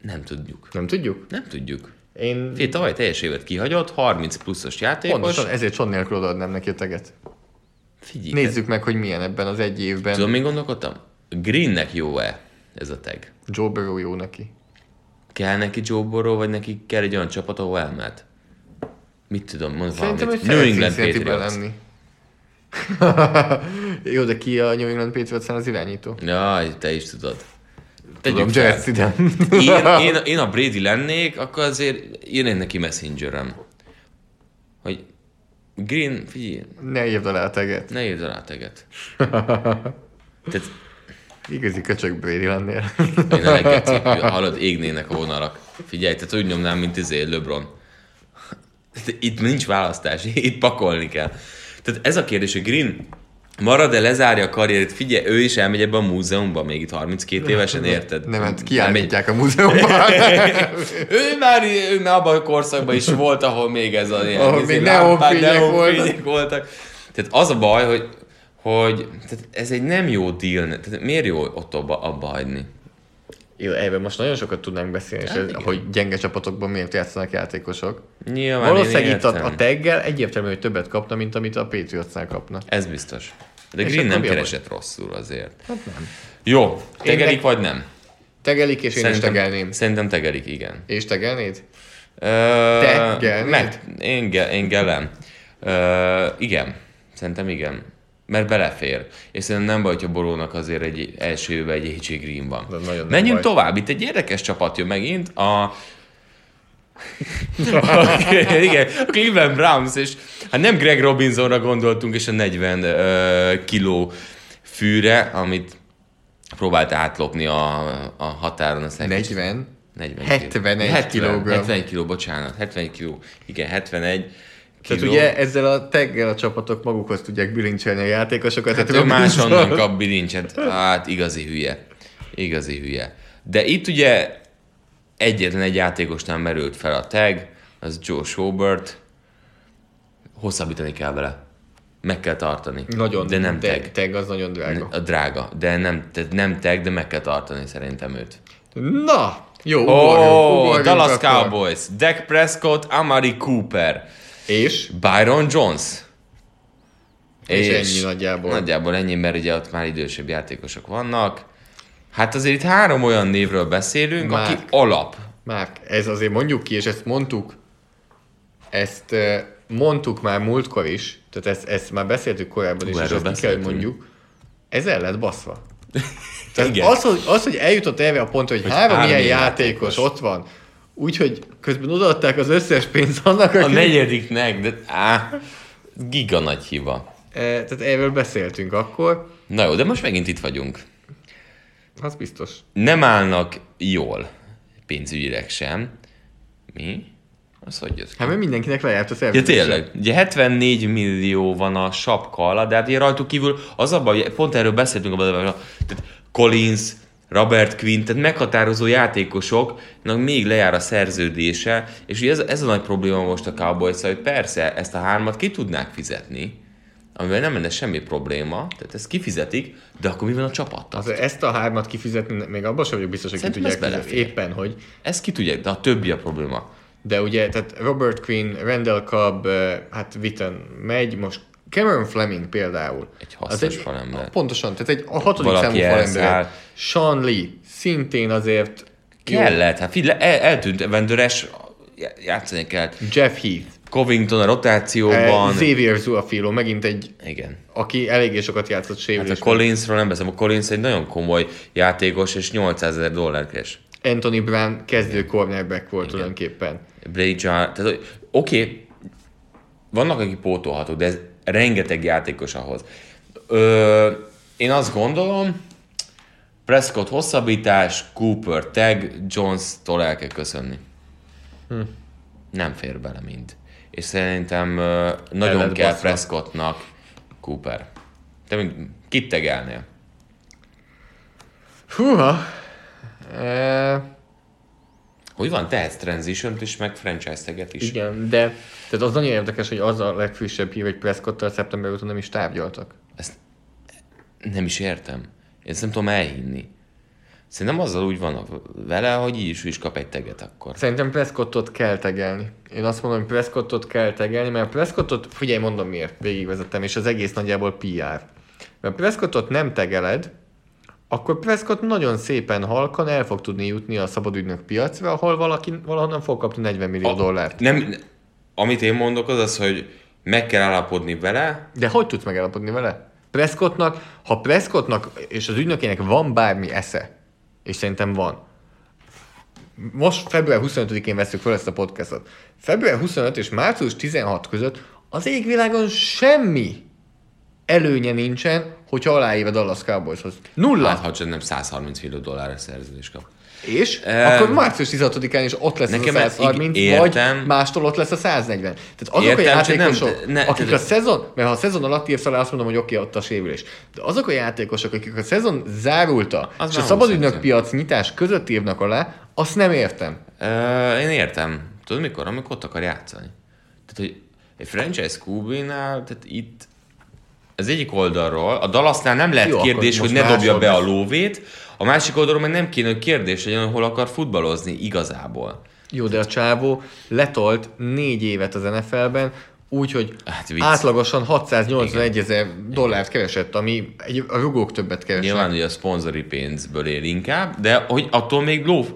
nem tudjuk. Nem tudjuk. Nem tudjuk. Én Fé, tavaly teljes évet kihagyott, 30 pluszos játékos. pontosan ezért son nélkül odaadnám neki a teget. Figyelj, Nézzük meg, hogy milyen ebben az egy évben. Tudom, mi gondolkodtam? Greennek jó-e ez a tag? Joe Burrow jó neki. Kell neki Joe Burrow, vagy neki kell egy olyan csapat, ahol elmehet? Mit tudom, mondd Szerintem, valamit. New England Patriots. lenni. jó, de ki a New England patriots az irányító? Jaj, te is tudod. Tudom, Tegyük fel. Jared Stidham. én, én, én, a Brady lennék, akkor azért írnék neki messengerem. Hogy Green, figyelj, ne írd alá a teget. ne írd alá teget. Tehát Igazi köcsög Brady lennél. én a legkecébb, hallod, égnének a vonalak. Figyelj, tehát úgy nyomnám, mint izé LeBron. Itt nincs választás, itt pakolni kell. Tehát ez a kérdés, hogy Green marad-e, lezárja a karrierét, figyelj, ő is elmegy ebbe a múzeumba, még itt 32 évesen, érted? Nem, hát kiállítják a múzeumban. ő már, ő már abban a korszakban is volt, ahol még ez a ilyen, Ahol izé, még neonfények neonfények voltak. Tehát az a baj, hogy, hogy tehát ez egy nem jó deal. Tehát miért jó ott abba, abba hagyni? Erről most nagyon sokat tudnánk beszélni, és Hát ez, igen. hogy gyenge csapatokban miért játszanak játékosok. Nyilván Valószínűleg én itt a, a taggel egyértelmű, hogy többet kapna, mint amit a Patriotsnál kapna. Ez biztos. De És Green nem keresett rosszul azért. Hát nem. Jó, tegelik meg- vagy nem? Tegelik, és én is tegelném. Szerintem tegelik, igen. És tegelnéd? Ö, Tegelnéd? Meg, én, ge, én gelem. Ö, igen, szerintem igen. Mert belefér. És szerintem nem baj, hogyha Borónak azért egy első évben egy AJ Green van. Menjünk tovább. Itt egy érdekes csapat jön megint. A igen, a Cleveland Browns, és hát nem Greg Robinsonra gondoltunk, és a 40 uh, kiló fűre, amit próbált átlopni a, a határon. Azt 40? 40 71 70, kilogramm. 70 kiló, bocsánat. 70 kiló. Igen, 71 kiló. Tehát ugye ezzel a taggel a csapatok magukhoz tudják bilincselni a játékosokat. Hát tehát ő máshonnan kap bilincset. Hát igazi hülye. Igazi hülye. De itt ugye egyetlen egy játékosnál merült fel a tag, az Joe Schobert. Hosszabbítani kell vele. Meg kell tartani. Nagyon, De nem tag. tag az nagyon drága. A drága. De nem, tehát nem tag, de meg kell tartani szerintem őt. Na, jó, ugorjunk, oh, ugorjunk Dallas akkor. Cowboys, Dak Prescott, Amari Cooper, És? Byron Jones. És ennyi nagyjából. Nagyjából ennyi, mert ugye ott már idősebb játékosok vannak. Hát azért itt három olyan névről beszélünk, Már. aki alap. Márk, ez azért mondjuk ki, és ezt mondtuk, ezt mondtuk már múltkor is, tehát ezt, ezt már beszéltük korábban is, Hú, és ezt ki kell, hogy mondjuk, ez el lett baszva. Tehát Igen. az, hogy, az, hogy eljutott erre a pontra, hogy, Hogy három, ilyen játékos, játékos. ott van, úgyhogy közben odaadták az összes pénzt annak, A aki... negyediknek, de á, giga nagy hiba. Eh, tehát erről beszéltünk akkor, Na jó, de most megint itt vagyunk. az biztos. Nem állnak jól pénzügyileg sem. Mi? Az hogy jött ki? Hát mert mindenkinek lejárt a Ja szerződése. tényleg, ugye 74 millió van a sapka alatt, de hát ugye rajtuk kívül az abban, hogy pont erről beszéltünk abban, a- tehát Collins, Robert Quinn, tehát meghatározó játékosoknak még lejár a szerződése, és ugye ez, ez a nagy probléma most a cowboys hogy persze ezt a hármat ki tudnák fizetni, amivel nem lenne semmi probléma, tehát ezt kifizetik, de akkor mi van a csapattal? Az, ezt a hármat kifizetni, még abban sem vagyok biztos, hogy ki tudják fizetni. Éppen, hogy Ezt ki tudják, de a többi a probléma. De ugye, tehát Robert Quinn, Randall Cobb, eh, hát Witten megy, most Cameron Fleming például. Egy hasznos falember. Pontosan, tehát egy a hatodik Valaki számú falember. Sean Lee, szintén azért. Kellett, hát figyelj, el, eltűnt Vendőres, játszani kell. Jeff Heath. Covington a Eh, rotációban. Xavier Zuafilo, megint egy, Igen. aki eléggé sokat játszott Hát sérülés. a Collinsról nem beszélem, a Collins egy nagyon komoly játékos, és 800 ezer dollár keres. Anthony Brown kezdő cornerback volt tulajdonképpen. Blake John, tehát oké, okay, vannak, akik pótolhatók, de ez rengeteg játékos ahhoz. Ö, én azt gondolom, Prescott hosszabbítás, Cooper tag, Jones-tól el kell köszönni. Hm. Nem fér bele mind. És szerintem ö, nagyon lett kell baszva. Prescottnak Cooper. Te mind kit tegelnél? Húha! E, Hogy van, tehetsz transition is, meg franchise teget is. igen, de tehát az nagyon érdekes, hogy az a legfrissebb hír, hogy Prescottal szeptember óta nem is tárgyaltak. Ezt nem is értem. Én ezt nem tudom elhinni. Szerintem azzal úgy van vele, hogy így is, úgy is kap egy teget akkor. Szerintem Prescottot kell tegelni. Én azt mondom, hogy Prescottot kell tegelni, mert Prescottot, figyelj, mondom miért, végigvezettem, és az egész nagyjából PR. Mert Prescottot nem tegeled, akkor Prescott nagyon szépen halkan el fog tudni jutni a szabadügynök piacra, ahol valaki valahonnan fog kapni 40 millió dollárt. Nem, amit én mondok, az az, hogy meg kell állapodni vele, De hogy tudsz megállapodni vele? Prescottnak, ha Prescottnak és az ügynökének van bármi esze, és szerintem van, most február 25-én veszük fel ezt a podcastot. Február 25 és március 16 között az égvilágon semmi előnye nincsen, hogyha aláír a Dallas Cowboyshoz. Nulla. hát ha csak nem 130 millió dollárra szerződést kap. És Em, akkor március 16-án is ott lesz nekem a ez 130, ig- vagy értem. mástól ott lesz a 140. Tehát azok Értem, a csak nem- játékosok, ne- akik a tehát- szezon, mert ha a szezon alatt írsz alá, azt mondom, hogy oké, ott a sérülés. De azok a játékosok, akik a szezon zárulta, Az és a szabadügynök piac nyitás között írnak alá, azt nem értem. Ö, én értem. Tudod mikor? Amikor ott akar játszani. Tehát, hogy egy franchise QB-nál, tehát itt az egyik oldalról, a Dallasnál nem lehet Jó, kérdés, hogy ne dobja be a lóvét, a másik oldalról meg nem kéne, hogy kérdés legyen, hogy hol akar futballozni igazából. Jó, de a csávó letolt négy évet az NFL-ben, úgyhogy Hát vicc. átlagosan 681 ezer dollárt keresett, ami egy, a rugók többet keresnek. Nyilván, hogy a szponzori pénzből él inkább, de hogy attól még ló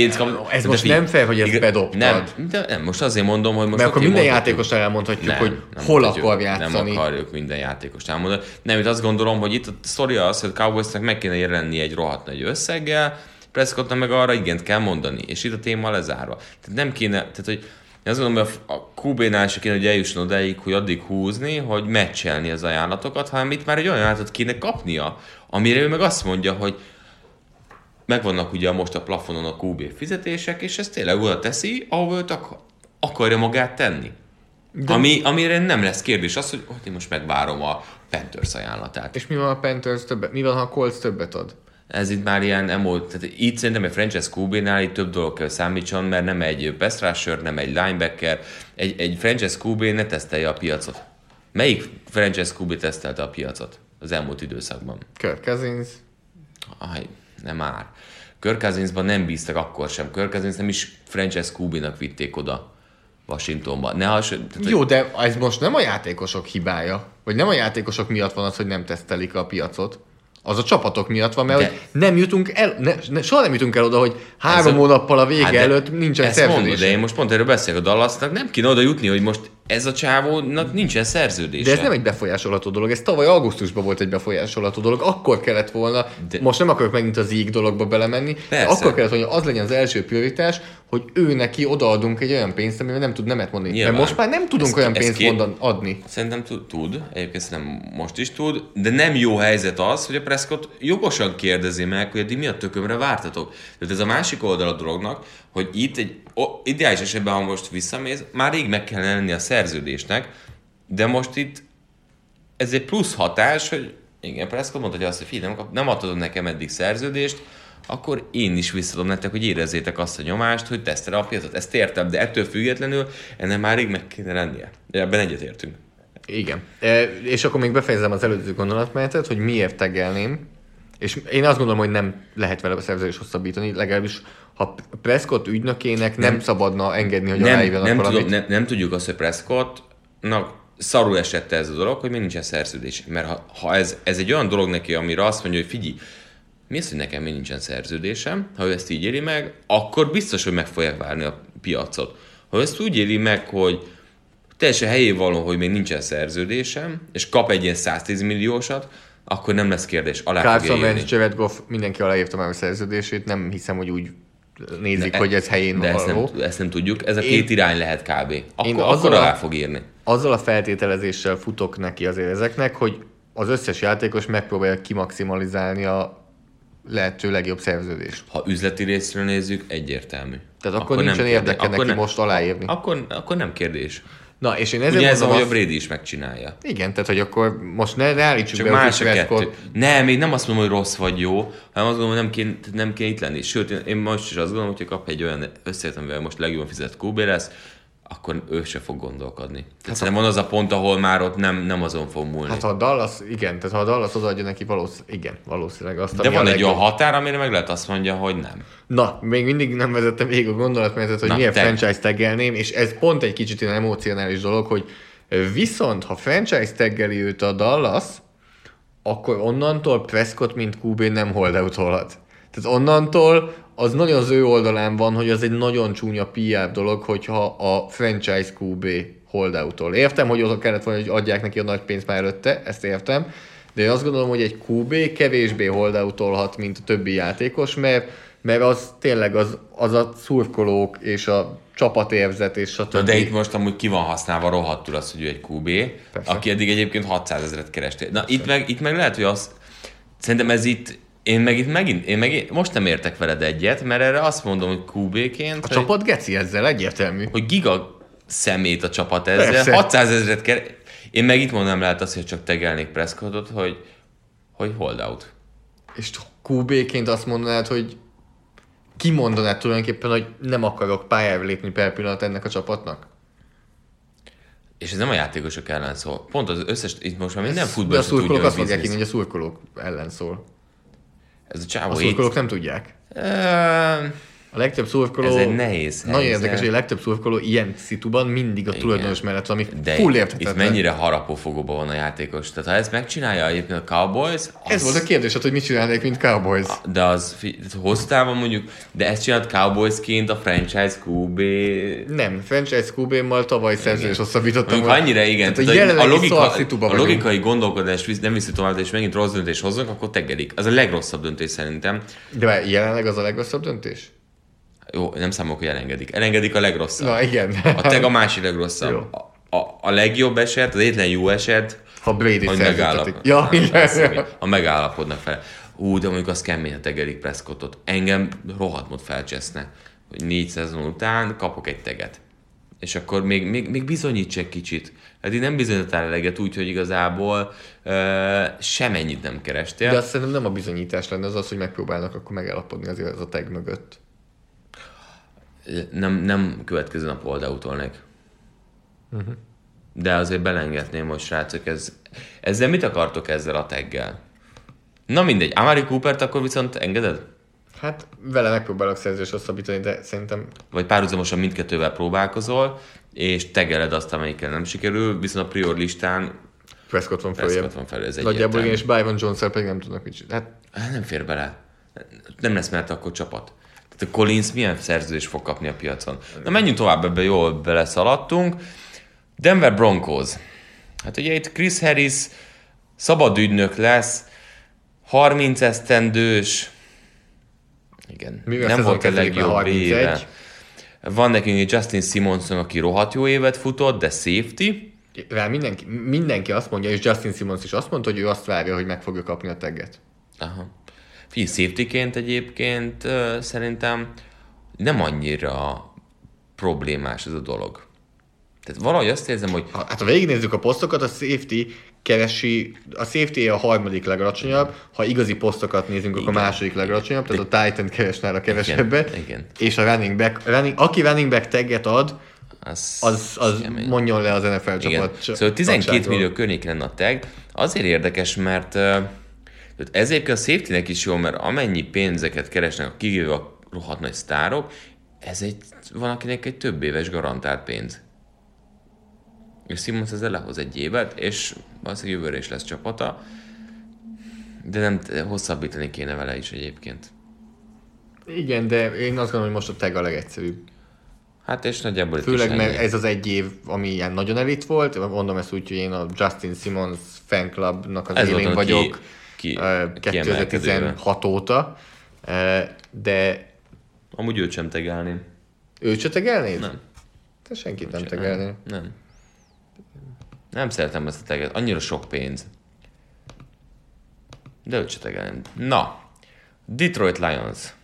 pénzt kap. Ez most nem fair, hogy ezt igaz- bedobtad. Nem, de nem, most azért mondom, hogy most Mert akkor minden mondhatjuk- játékosra elmondhatjuk, nem, hogy nem hol mondhatjuk, akar játszani. Nem akarjuk minden játékost elmondani. Nem, itt azt gondolom, hogy itt a sztori az, hogy Cowboysnak meg kéne jelenni egy rohadt nagy összeggel, Prescottnak meg arra igent kell mondani, és itt a téma lezárva. Tehát nem kéne, tehát hogy én azt gondolom, hogy a a QB-nál se kéne, hogy eljusson odáig, hogy addig húzni, hogy meccselni az ajánlatokat, hanem itt már egy olyan ajánlatot kéne kapnia, amire ő meg azt mondja, hogy megvannak ugye most a plafonon a QB fizetések, és ez tényleg oda teszi, ahol őt ak- akarja magát tenni. De... Ami, amire nem lesz kérdés az, hogy, hogy én most megvárom a Panthers ajánlatát. És mi van, a Panthers többet? Mi van, ha a Colts többet ad? Ez itt már ilyen emo, tehát itt szerintem egy franchise QB-nál itt több dolog kell számítson, mert nem egy pass rusher, nem egy linebacker, egy, egy franchise QB ne tesztelje a piacot. Melyik franchise QB tesztelte a piacot az elmúlt időszakban? Kirk Cousins. Aj, nem már. Kirk Cousinsban nem bíztak akkor sem. Kirk Cousins nem is franchise QB-nak vitték oda Washingtonba. Ne has, tehát, Jó, de ez most nem a játékosok hibája. Vagy nem a játékosok miatt van az, hogy nem tesztelik a piacot. Az a csapatok miatt van, mert De- hogy nem jutunk el, ne, ne, soha nem jutunk el oda, hogy három a- hónappal a vége Hát előtt nincsen szerződés. de én most pont erről beszélek a Dallasnak, nem kéne oda jutni, hogy most ez a csávónak nincsen szerződése. De ez nem egy befolyásolható dolog, ez tavaly augusztusban volt egy befolyásolható dolog, akkor kellett volna, De- most nem akarok megint az íg dologba belemenni, de Persze. akkor kellett volna, hogy az legyen az első prioritás, hogy ő neki odaadunk egy olyan pénzt, amivel nem tud nemet mondani. Nyilván. Mert most már nem tudunk Ez- olyan pénzt két- mondan, adni. Szerintem tud, egyébként szerintem most is tud, de nem jó helyzet az, hogy a Prescott jogosan kérdezi meg, hogy eddig mi a tökömre vártatok. Tehát ez a másik oldal a dolognak, hogy itt egy o, ideális esetben, ha most visszamész, már rég meg kellene lenni a szerződésnek, de most itt ez egy plusz hatás, hogy igen, Prescott mondta, hogy azt, hogy figyelj, nem, nem adtad nekem eddig szerződést, akkor én is visszadom nektek, hogy érezzétek azt a nyomást, hogy tesztere a piacot. Ezt értem, de ettől függetlenül ennek már rég meg kéne lennie. Ebben egyetértünk. Igen. E, és akkor még befejezem az előző gondolatmenetet, hogy miért tegelném. És én azt gondolom, hogy nem lehet vele a szerződést hosszabbítani, legalábbis ha Prescott ügynökének nem, nem szabadna engedni, hogy nem, aláírjanak nem, valamit. tudom, nem, nem tudjuk azt, hogy Prescottnak szarul esett ez a dolog, hogy még nincsen szerződés. Mert ha, ha ez, ez egy olyan dolog neki, amire azt mondja, hogy figyelj, mi az, hogy nekem még nincsen szerződésem, ha ő ezt így éli meg, akkor biztos, hogy meg fogják várni a piacot. Ha ő ezt úgy éli meg, hogy teljesen helyén való, hogy még nincsen szerződésem, és kap egy ilyen 110 milliósat, akkor nem lesz kérdés, alá írni. Jared Goff, mindenki aláírta már a szerződését, nem hiszem, hogy úgy nézik, De- hogy ez helyén De ezt való. nem, ezt nem tudjuk, ez a Én- két irány lehet kb. Akkor, Én akkor azzal a- alá fog írni. Azzal a feltételezéssel futok neki azért ezeknek, hogy az összes játékos megpróbálja kimaximalizálni a lehető legjobb szerződést. Ha üzleti részről nézzük, egyértelmű. Tehát akkor nincsen kérdés- érdeke neki most aláírni. Akkor, akkor nem kérdés. Na, és én ezért Ugye ez, ahogy a azt, Brady is megcsinálja. igen, tehát hogy akkor most ne, ne állítsuk Csak be más a kettő. Nem, még nem azt mondom, hogy rossz vagy jó, hanem azt gondolom, hogy nem kéne, nem kéne itt lenni. Sőt, én- én most is azt gondolom, hogy kap egy olyan összeget, amivel most legjobban fizet QB lesz, akkor ő se fog gondolkodni. Tehát szerintem van az a pont, ahol már ott nem, nem azon fog múlni. Hát ha a Dallas, igen, tehát ha a Dallas odaadja neki valószínűleg, igen, valószínűleg azt, De van egy legjobb. olyan határ, amire meg lehet azt mondja, hogy nem. Na, még mindig nem vezettem végig a gondolatmenetet, hogy Na, milyen tag. franchise taggelném, és ez pont egy kicsit ilyen emocionális dolog, hogy viszont, ha franchise taggeli őt a Dallas, akkor onnantól Prescott, mint QB nem holdoutolhat. Tehát onnantól az nagyon az ő oldalán van, hogy az egy nagyon csúnya PR dolog, hogyha a franchise QB holdoutol. Értem, hogy oda kellett volna, hogy adják neki a nagy pénzt már előtte, ezt értem, de én azt gondolom, hogy egy QB kevésbé holdoutolhat, mint a többi játékos, mert, mert az tényleg az, az a szurkolók és a csapatérzet és stb. de itt most amúgy ki van használva rohadtul az, hogy ő egy QB, Persze. aki eddig egyébként 600 ezeret kerestél. Na itt meg, itt meg lehet, hogy az, szerintem ez itt, én meg itt megint, én meg most nem értek veled egyet, mert erre azt mondom, hogy QB-ként, A hogy, csapat geci ezzel, egyértelmű. hogy giga szemét a csapat ezzel, Persze. 600 ezeret keres. Én meg itt mondanám lehet azt, hogy csak tegelnék Prescottot, hogy, hogy hold out. És QB-ként azt mondanád, hogy kimondanád tulajdonképpen, hogy nem akarok pályára lépni per pillanat ennek a csapatnak? És ez nem a játékosok ellen szól. Pont az összes, itt most már minden De a futball szurkolók tudja, azt mondják, biznisz. hogy a szurkolók ellen szól. Ez a A csávó itt. szurkolók nem tudják. A legtöbb szurkoló... Ez egy nehéz Nagyon helyzet. érdekes, hogy a legtöbb szurkoló ilyen szituban mindig a tulajdonos mellett, ami De full érthetetlen. itt mennyire harapófogóban van a játékos. Tehát ha ezt megcsinálja egyébként a Cowboys, az, Ez volt a kérdés, hát, hogy mit csinálnék, mint Cowboys. de az hosszú távon mondjuk, de ezt csinált Cowboysként a franchise QB. Nem, franchise QB-mal tavaly szerződés hosszabbítottam. Mondjuk annyira igen, Tehát a a, logika, a logikai gondolkodás nem viszi tovább, és megint rossz döntés hozzunk, akkor tegelik. Az a legrosszabb döntés szerintem. De jelenleg az a legrosszabb döntés? Jó, nem számolok, hogy elengedik. Elengedik a legrosszabb. Na igen. A teg a másik legrosszabb. Jó. A, a, a legjobb eset, az egyetlen jó eset, Ha Brady hogy megállapodnak. Ja, Nem, persze, igen. igen. Ha megállapodnak fel. Ú, de mondjuk az kemény, ha tegelik Prescottot. Engem rohadt mód felcseszne, hogy négy szezon után kapok egy teget. És akkor még, még, még bizonyíts egy kicsit. Eddig nem bizonyítottál eleget úgy, hogy igazából ö, semennyit nem kerestél. De azt szerintem nem a bizonyítás lenne, az az, hogy megpróbálnak akkor megállapodni azért az a tag mögött. Nem, nem következő nap holdoutolnék. Uh-huh. De azért belengetném, hogy srácok, ez, ezzel mit akartok ezzel a teggel? Na mindegy, Amari Coopert akkor viszont engeded? Hát vele megpróbálok szerződést hosszabbítani, de szerintem Vagy párhuzamosan mindkettővel próbálkozol, és tegeled azt, amelyikkel nem sikerül, viszont a prior listán Prescott van Prescott följebb. van felül, ez Nagyjából igen, és Byron jones pedig nem tudnak mit csinálni. Hát Hát nem fér bele. Nem lesz mert akkor csapat. Tehát a Collins milyen szerződés fog kapni a piacon. Na menjünk tovább, ebbe jól beleszaladtunk. Denver Broncos. Hát ugye itt Chris Harris szabad ügynök lesz, 30 esztendős, igen, Mivel nem volt a legjobb 31. éve. Van nekünk egy Justin Simonson, aki rohadt jó évet futott, de safety. rá mindenki, mindenki azt mondja, és Justin Simmons is azt mondta, hogy ő azt várja, hogy meg fogja kapni a tagget. Aha. Figyelj, safety-ként egyébként szerintem nem annyira problémás ez a dolog. Tehát valahogy azt érzem, hogy hát ha végignézzük a posztokat, a safety keresi, a safety a harmadik legalacsonyabb, ha igazi posztokat nézünk, akkor a Igen. második legalacsonyabb, tehát a Titan keres nála kevesebbet, igen. és a running back, running, aki running back tagget ad, az, az, az kemény. mondjon le az NFL Igen. csapat. Szóval 12 tagságról. millió környék lenne a tag. Azért érdekes, mert tehát ez egyébként a safety is jó, mert amennyi pénzeket keresnek, a kivéve a rohadt nagy sztárok, ez egy, van akinek egy több éves garantált pénz. és Simmons ezzel lehoz egy évet, és valószínűleg jövőre is lesz csapata, de nem hosszabbítani kéne vele is egyébként. Igen, de én azt gondolom, hogy most a tag a legegyszerűbb. Hát és nagyjából Főleg, mert ez az egy év, ami ilyen nagyon elit volt, mondom ezt úgy, hogy én a Justin Simmons fan clubnak az Ez élén a ki- vagyok ki- ö, kiemelkedőre. 2016 óta, de Amúgy őt sem tegelném. őt se tegelnéd? Nem. Te senkit nem tegelnél. Nem. Nem szeretem ezt a teget. Annyira sok pénz. De őt se tegelném. Na. Detroit Lions.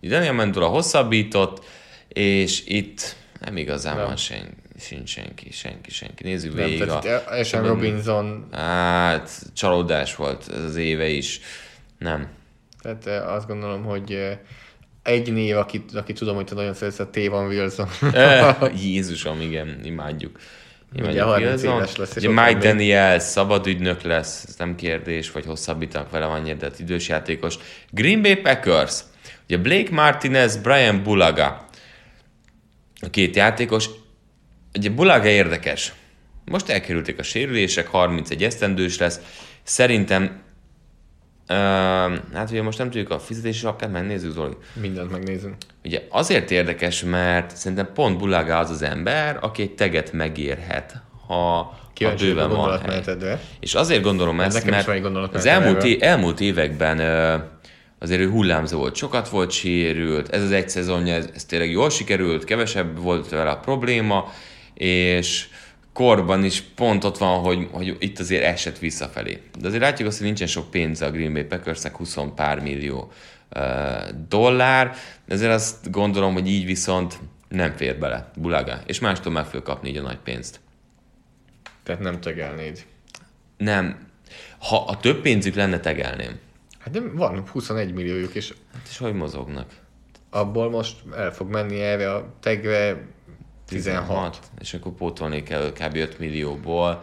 Daniel Mendula hosszabbított, és itt nem igazán Nem. van sen, sincs senki, senki, senki. Nézzük Nem, végig. a- Esen Robinson, Hát, csalódás volt ez az éve is. Nem. tehát ö, azt gondolom, hogy ö, egy név, akit, aki tudom, hogy te nagyon szeretsz, a Tévan Wilson. Jézusom, igen, imádjuk. Ugye 30 éves lesz, és Ugye Mike. Daniel szabad ügynök lesz, ez nem kérdés, vagy hosszabbítanak vele annyira, de hát idős játékos. Green Bay Packers. Ugye Blake Martinez, Brian Bulaga. A két játékos. Ugye Bulaga érdekes. Most elkerülték a sérülések, 31 esztendős lesz. Szerintem Uh, hát ugye most nem tudjuk a fizetési alapját, megnézzük Zoli. Mindent megnézünk. Ugye azért érdekes, mert szerintem pont Bulaga az az ember, aki egy teget megérhet, ha, ha Kíváncsi vagyok a bőven van hely. És azért gondolom ezt, nekem mert az elmúlt, é- elmúlt években ö, azért ő hullámzó volt, sokat volt sérült, ez az egy szezonja, ez, ez tényleg jól sikerült, kevesebb volt vele a probléma, és korban is pont ott van, hogy, hogy itt azért esett visszafelé. De azért látjuk azt, hogy nincsen sok pénze a Green Bay Packersnek, 20 pár millió uh, dollár, ezért azt gondolom, hogy így viszont nem fér bele Bulaga, és mástól meg fog kapni így a nagy pénzt. Tehát nem tegelnéd. Nem. Ha a több pénzük lenne, tegelném. Hát nem, van 21 milliójuk, és Hát és hogy mozognak? abból most el fog menni erre a tegre 16. És akkor pótolni kell kb. 5 millióból.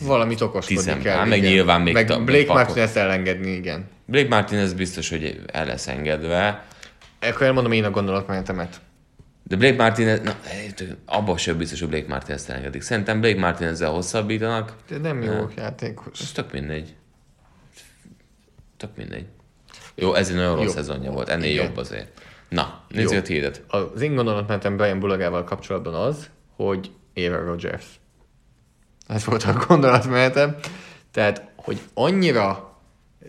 Valamit okoskodni Tizen- kell. hát meg igen. nyilván még meg több- Blake pakol. Martinez elengedni, igen. Blake Martinez biztos, hogy el lesz engedve. Akkor elmondom én a gondolatmenetemet. De Blake Martinez, na, abban sem biztos, hogy Blake Martinez engedik. Szerintem Blake Martinez-zel hosszabbítanak. De nem jó játékos. Ez tök mindegy. Tök mindegy. Jó, ez egy nagyon rossz szezonja volt. Ennél Igen. jobb azért. Na, nézzük a tiédet. Az én gondolatmenetem Brian Bulagával kapcsolatban az, hogy Aaron Rodgers. Ez volt a gondolatmenetem. Tehát, hogy annyira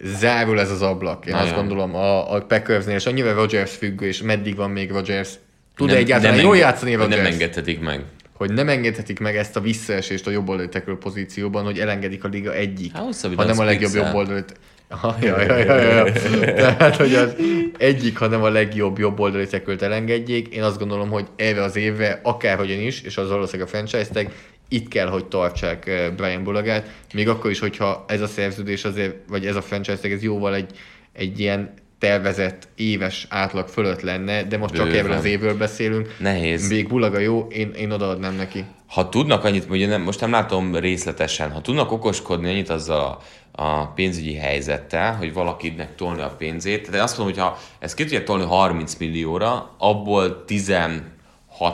zárul ez az ablak, én Nagyon. azt gondolom a, a Packersnél, és annyira Rodgers függő, és meddig van még Rodgers. Tud-e egyáltalán nem jól enged- játszani Rodgers? Nem engedhetik meg. hogy nem engedhetik meg ezt a visszaesést a jobboldali tackle pozícióban, hogy elengedik a liga egyik, hosszabbítasz hanem a legjobb Spix-el. jobboldali Ah, ja, ja, ja, ja. Tehát, hogy az egyik, hanem a legjobb jobboldali tackle elengedjék. Én azt gondolom, hogy erre az évre, akárhogyan is, és az valószínűleg a franchise itt kell, hogy tartsák Brian Bulagát, még akkor is, hogyha ez a szerződés azért, vagy ez a franchise ez jóval egy, egy ilyen tervezett éves átlag fölött lenne, de most csak erről az évről beszélünk. Nehéz. Még Bulaga jó, én, én odaadnám neki. ha tudnak annyit, ugye nem, most nem látom részletesen, ha tudnak okoskodni annyit azzal a, a pénzügyi helyzettel, hogy valakinek tolni a pénzét, de azt mondom, hogy ha ezt ki tudják tolni 30 millióra, abból 16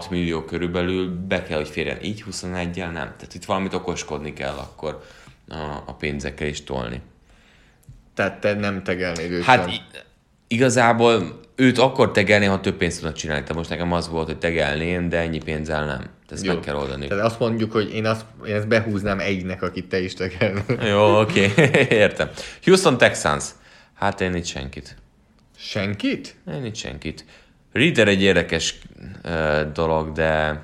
millió körülbelül be kell, hogy férjen. Így 21-jel nem. Tehát itt valamit okoskodni kell akkor a, a pénzekkel is tolni. Tehát te nem tegelnéd őt Hát sem. Igazából őt akkor tegelni, ha több pénzt tudnak csinálni. Tehát most nekem az volt, hogy tegelném, de ennyi pénzzel nem. Ezt Jó. meg kell oldani. Tehát azt mondjuk, hogy én, azt, én ezt behúznám egynek, akit te is tegelnél. Jó, oké, okay. értem. Houston Texans. Hát én itt senkit. Senkit? Én itt senkit. Reader egy érdekes uh, dolog, de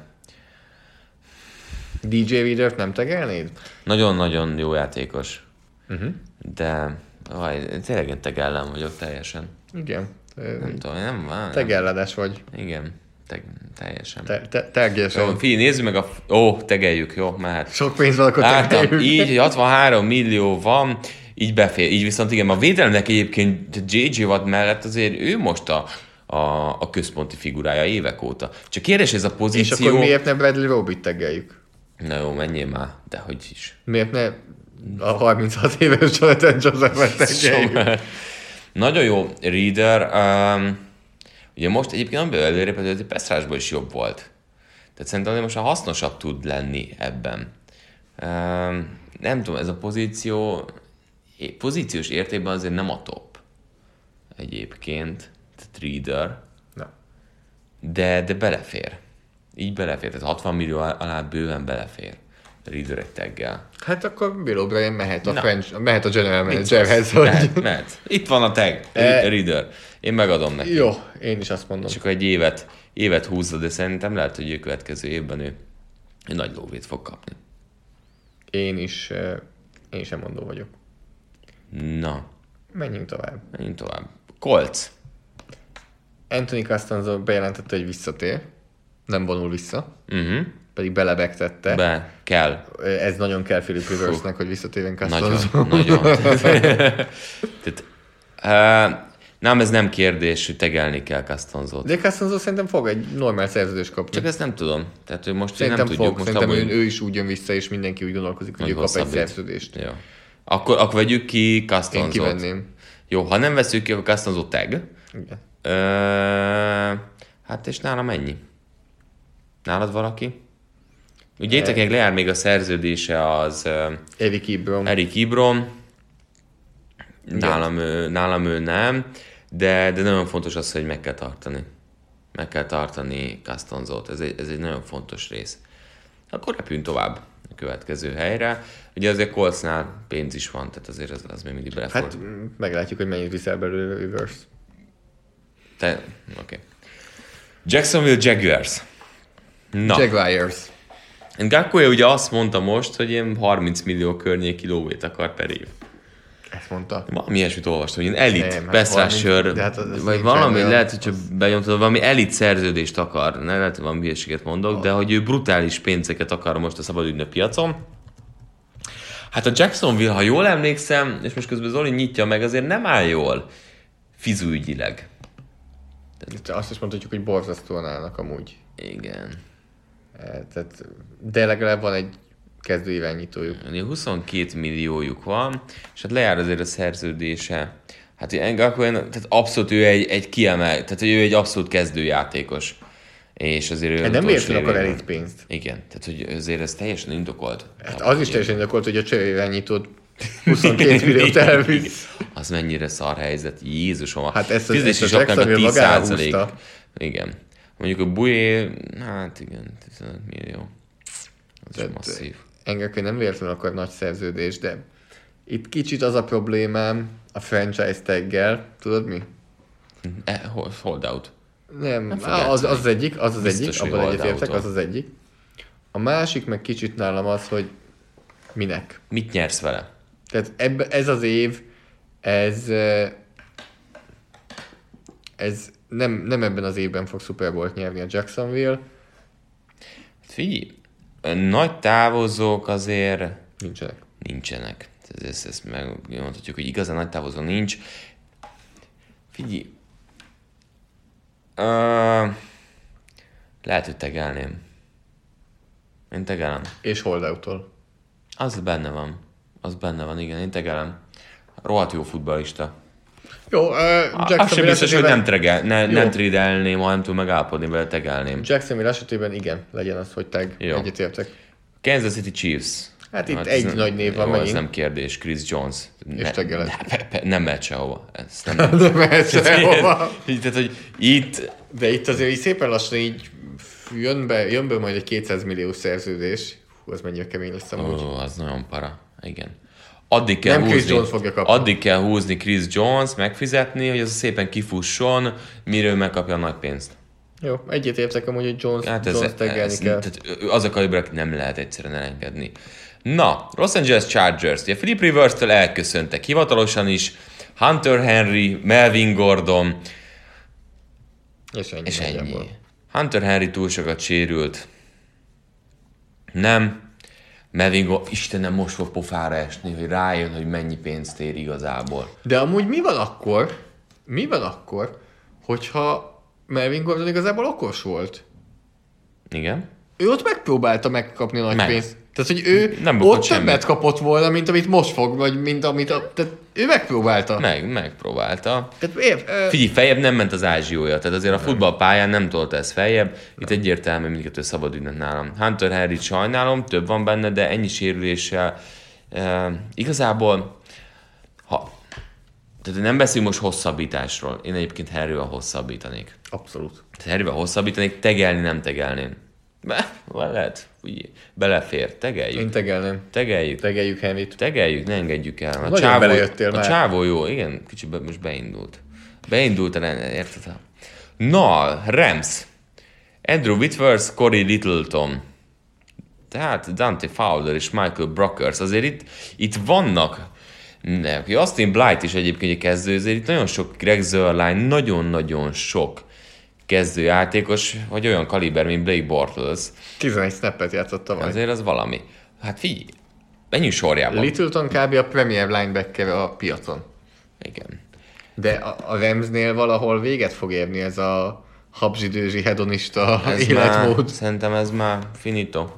DJ Readert nem tegelnéd? nagyon-nagyon jó játékos. Uh-huh. De vaj, tényleg én tegellem vagyok teljesen. Igen. Nem tudom, nem van. Tegelledes vagy. Igen, teg, teljesen. Te, te, tegesen. Jó, figyelj, nézzük meg a... Ó, tegeljük, jó, mehet. Sok pénz van, akkor Láttam, tegeljük. így, hogy 63 millió van, így befér. Így viszont igen, a védelemnek egyébként J.J. Watt mellett azért ő most a, a, a központi figurája évek óta. Csak kérdés ez a És pozíció... akkor miért ne Bradley Robit tegeljük? Na jó, menjél már, de hogy is. Miért ne a 36 éves Jonathan Joseph-et tegeljük? Nagyon jó Reader. Um, ugye most egyébként nem előrébb, hogy a Pestrásból is jobb volt. Tehát szerintem most a hasznosabb tud lenni ebben. Um, nem tudom, ez a pozíció, pozíciós értékben azért nem a top egyébként, tehát Reader, Na. de, de belefér. Így belefér, tehát 60 millió alá bőven belefér. Reader egy. Hát akkor Bill O'Brien mehet a, Na. French, mehet a general managerhez, hogy... Mehet, mehet. Itt van a tag, E- Reader. Én megadom neki. Jó, én is azt mondom. Csak egy évet, évet húzza, de szerintem lehet, hogy ő következő évben ő, ő nagy lóvét fog kapni. Én is, eh, én sem mondó vagyok. Na, Menjünk tovább. menjünk tovább. Colts. Anthony Costanzo bejelentette, hogy visszatér. Nem vonul vissza, Uh-huh. Pedig belebegtette. Be kell. Ez nagyon kell Philip Riversnek, hogy visszatérjen Costanzo. Nagyon, nagyon. Tehát, uh, nem, ez nem kérdés, hogy tegelni kell Costanzot. De Costanzo szerintem fog egy normál szerződést kapni. Csak ezt nem tudom. Tehát, hogy most szerintem nem fog, tudjuk. Most szerintem abban, ő, ő, is úgy jön vissza, és mindenki úgy gondolkozik, hogy, ő kap egy szerződést. Jó. Akkor, akkor vegyük ki Én Costanzot. kivenném. Jó, ha nem veszük ki, akkor Costanzo tag. Igen. Ö, hát és nálam ennyi? Nálad valaki? Ugye itt akinek lejár még a szerződése az ö, Eric Ebron. Erik Ibrom. Nálam ő, nálam ő nem, de, de nagyon fontos az, hogy meg kell tartani. Meg kell tartani Castonzót. Ez egy, ez egy nagyon fontos rész. Akkor repüljünk tovább a következő helyre. Ugye azért Coltsnál pénz is van, tehát azért az, az még mindig belefordul. Hát meglátjuk, hogy mennyit viszel belőle Rivers. Te, oké. Okay. Jacksonville Jaguars. Na, Jaguars. Gakkoya ugye azt mondta most, hogy ilyen 30 millió környéki lóvét akar per év. Ezt mondta. Valami ilyesmit olvastam, hogy ilyen elit, Nem, hát pass 30, rusher, de hát vagy valami, olyan- lehet, hogyha benyomtad, valami elit szerződést akar, ne lehet, hogy valami hülyeséget mondok, de hogy ő brutális pénzeket akar most a szabadügynök piacon. Hát a Jacksonville, ha jól emlékszem, és most közben Zoli nyitja meg, azért nem áll jól fizuügyileg. Itt Azt is mondhatjuk, hogy borzasztóan állnak amúgy. Igen. Eh, Tehát, de legalább van egy kezdő irányítójuk. Ugye 22 milliójuk van, és hát lejár azért a szerződése. Hát Engakuen, tehát abszolút ő egy, egy kiemel, tehát ő egy abszolút kezdőjátékos. És azért ő Hát nem véletlenül akar elit pénzt. Igen, tehát hogy azért ez teljesen indokolt. Hát az is teljesen indokolt, hogy a cseréirányítót 22 milliót elvisz. Az mennyire szar helyzet, Jézusom. Hát ezt a- Fizetési ezt a sapkának Jacksonville 10%. magáhúzta. Igen. Mondjuk a Bué, hát igen, 15 millió. Az is Tehát- masszív. Engek nem véletlenül akar nagy szerződés, de itt kicsit az a problémám a franchise taggel, tudod mi? E, hold, out. Nem, fog á, az, az az egyik, az az Biztos, egyik, abban egyetértek, az az egyik. A másik meg kicsit nálam az, hogy minek. Mit nyersz vele? Tehát ebbe, ez az év, ez, ez nem, nem ebben az évben fog Super Bowl-t nyerni a Jacksonville, Figyelj, nagy távozók azért nincsenek. nincsenek. Ez, ezt, ezt megmondhatjuk, hogy igazán nagy távozó nincs. Figyelj, uh, lehet, hogy tegelném. Én tegelem. És holdout-tól. Az benne van. Az benne van, igen, én tegelem. Rohadt jó futballista. Jó, uh, Az sem biztos, hogy nem, tregel, ne, nem tridelném, ha nem tudom megállapodni vele, tegelném. Jacksonville esetében igen, legyen az, hogy tag, Jó. egyetértek. Kansas City Chiefs. Hát itt ez egy nem- nagy név van jó, ez megint. nem kérdés, Chris Jones. Ne, tegeled. ne, pe, pe, nem mehet sehova. Ez nem, De mehet sehova. így, tehát, hogy itt De itt azért így szépen lassan így jön be, jön be majd egy 200 millió szerződés. Hú, az mennyire kemény lesz amúgy. Ó, az nagyon para. Igen. Addig kell Nem Chris húzni, Jones fogja kapni. Addig kell húzni Chris Jones, megfizetni, hogy az szépen kifusson, mire ő megkapja a nagy pénzt. Jó, egyetértek amúgy, hogy Jones, Hát ez, Jones ez, taggelni ez kell. tehát az a kaliber, nem lehet egyszerűen elengedni. Na, Los Angeles Chargers. Ugye Philip Rivers-től elköszöntek hivatalosan is. Hunter Henry, Melvin Gordon, És ennyi. és ennyi. nagyjából. Hunter Henry túl sokat sérült. Nem. Melvin Gordon, Istenem, most fog pofára esni, hogy rájön, hogy mennyi pénzt ér igazából. De amúgy mi van akkor, mi van akkor, hogyha Melvin Gordon igazából okos volt? Igen? ő ott megpróbálta megkapni a nagy Meg. pénzt. Tehát, hogy ő Nem ott bukott többet semmit. kapott volna, mint amit most fog, vagy mint amit a... Tehát ő megpróbálta. Meg, megpróbálta. Tehát ér, ö, Figyelj, feljebb nem ment az ázsiója, tehát azért a futballpályán nem tolta ez feljebb. Itt egyértelmű mindkettő szabad ügynök nálam. Hunter Harry sajnálom, több van benne, de ennyi sérüléssel. E, igazából, ha, tehát nem beszélünk most hosszabbításról. Én egyébként Harryvel hosszabbítanék. Abszolút. Tehát Harryvel hosszabbítanék, tegelni nem tegelném. Be, lehet, ugye, belefér, tegeljük. Én tegelném. Tegeljük. Tegeljük Henryt. Tegeljük, ne engedjük el. A Nagyon csávó, belejöttél a már. csávó jó, igen, kicsit be, most beindult. Beindult, érted? Na, Rams. Andrew Whitworth, Corey Littleton. Tehát Dante Fowler és Michael Brockers. Azért itt, itt vannak ne, Austin Blight is egyébként egy kezdő, azért itt nagyon sok Greg Zerline, nagyon-nagyon sok kezdőjátékos, vagy olyan kaliber, mint Blake Bortles. 11 snappet játszott tavaly. Azért az valami. Hát figyelj, menjünk sorjában. Littleton kb. a premier linebacker a piacon. Igen. De a, Ramsnél valahol véget fog érni ez a habzsidőzsi hedonista Ez életmód. Már, szerintem ez már finito.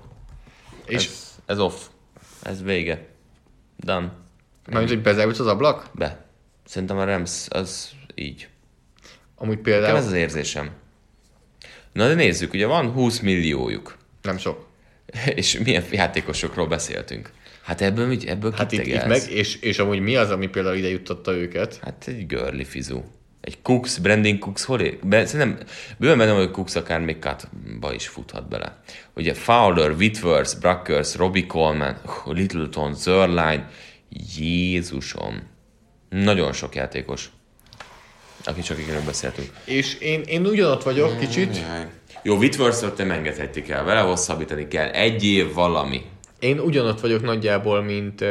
És Ez, ez off. Ez vége. Done. majd, hogy bezárult az ablak? Be. Szerintem a Rams az így. Amúgy Nekem például ez az érzésem. Na de nézzük, ugye van 20 milliójuk. nem sok. És milyen játékosokról beszéltünk. Hát ebből, mit, ebből Hát itt, itt meg, és, és amúgy mi az, ami például ide juttatta őket? Hát egy girly fizu. Egy Cooks, Brandon Cooks, hol ér? Be, szerintem bőven benne, hogy Cooks akár még cutba is futhat bele. Ugye Fowler, Whitworth, Bruckers, Robbie Coleman, Littleton, Zerline, Jézusom. Nagyon sok játékos. Aki csak ikről beszéltünk. És én, én ugyanott vagyok kicsit. Jaj. Jó, Whitworth-ot nem engedhetjük el, vele hosszabbítani kell. Egy év valami. Én ugyanott vagyok nagyjából, mint,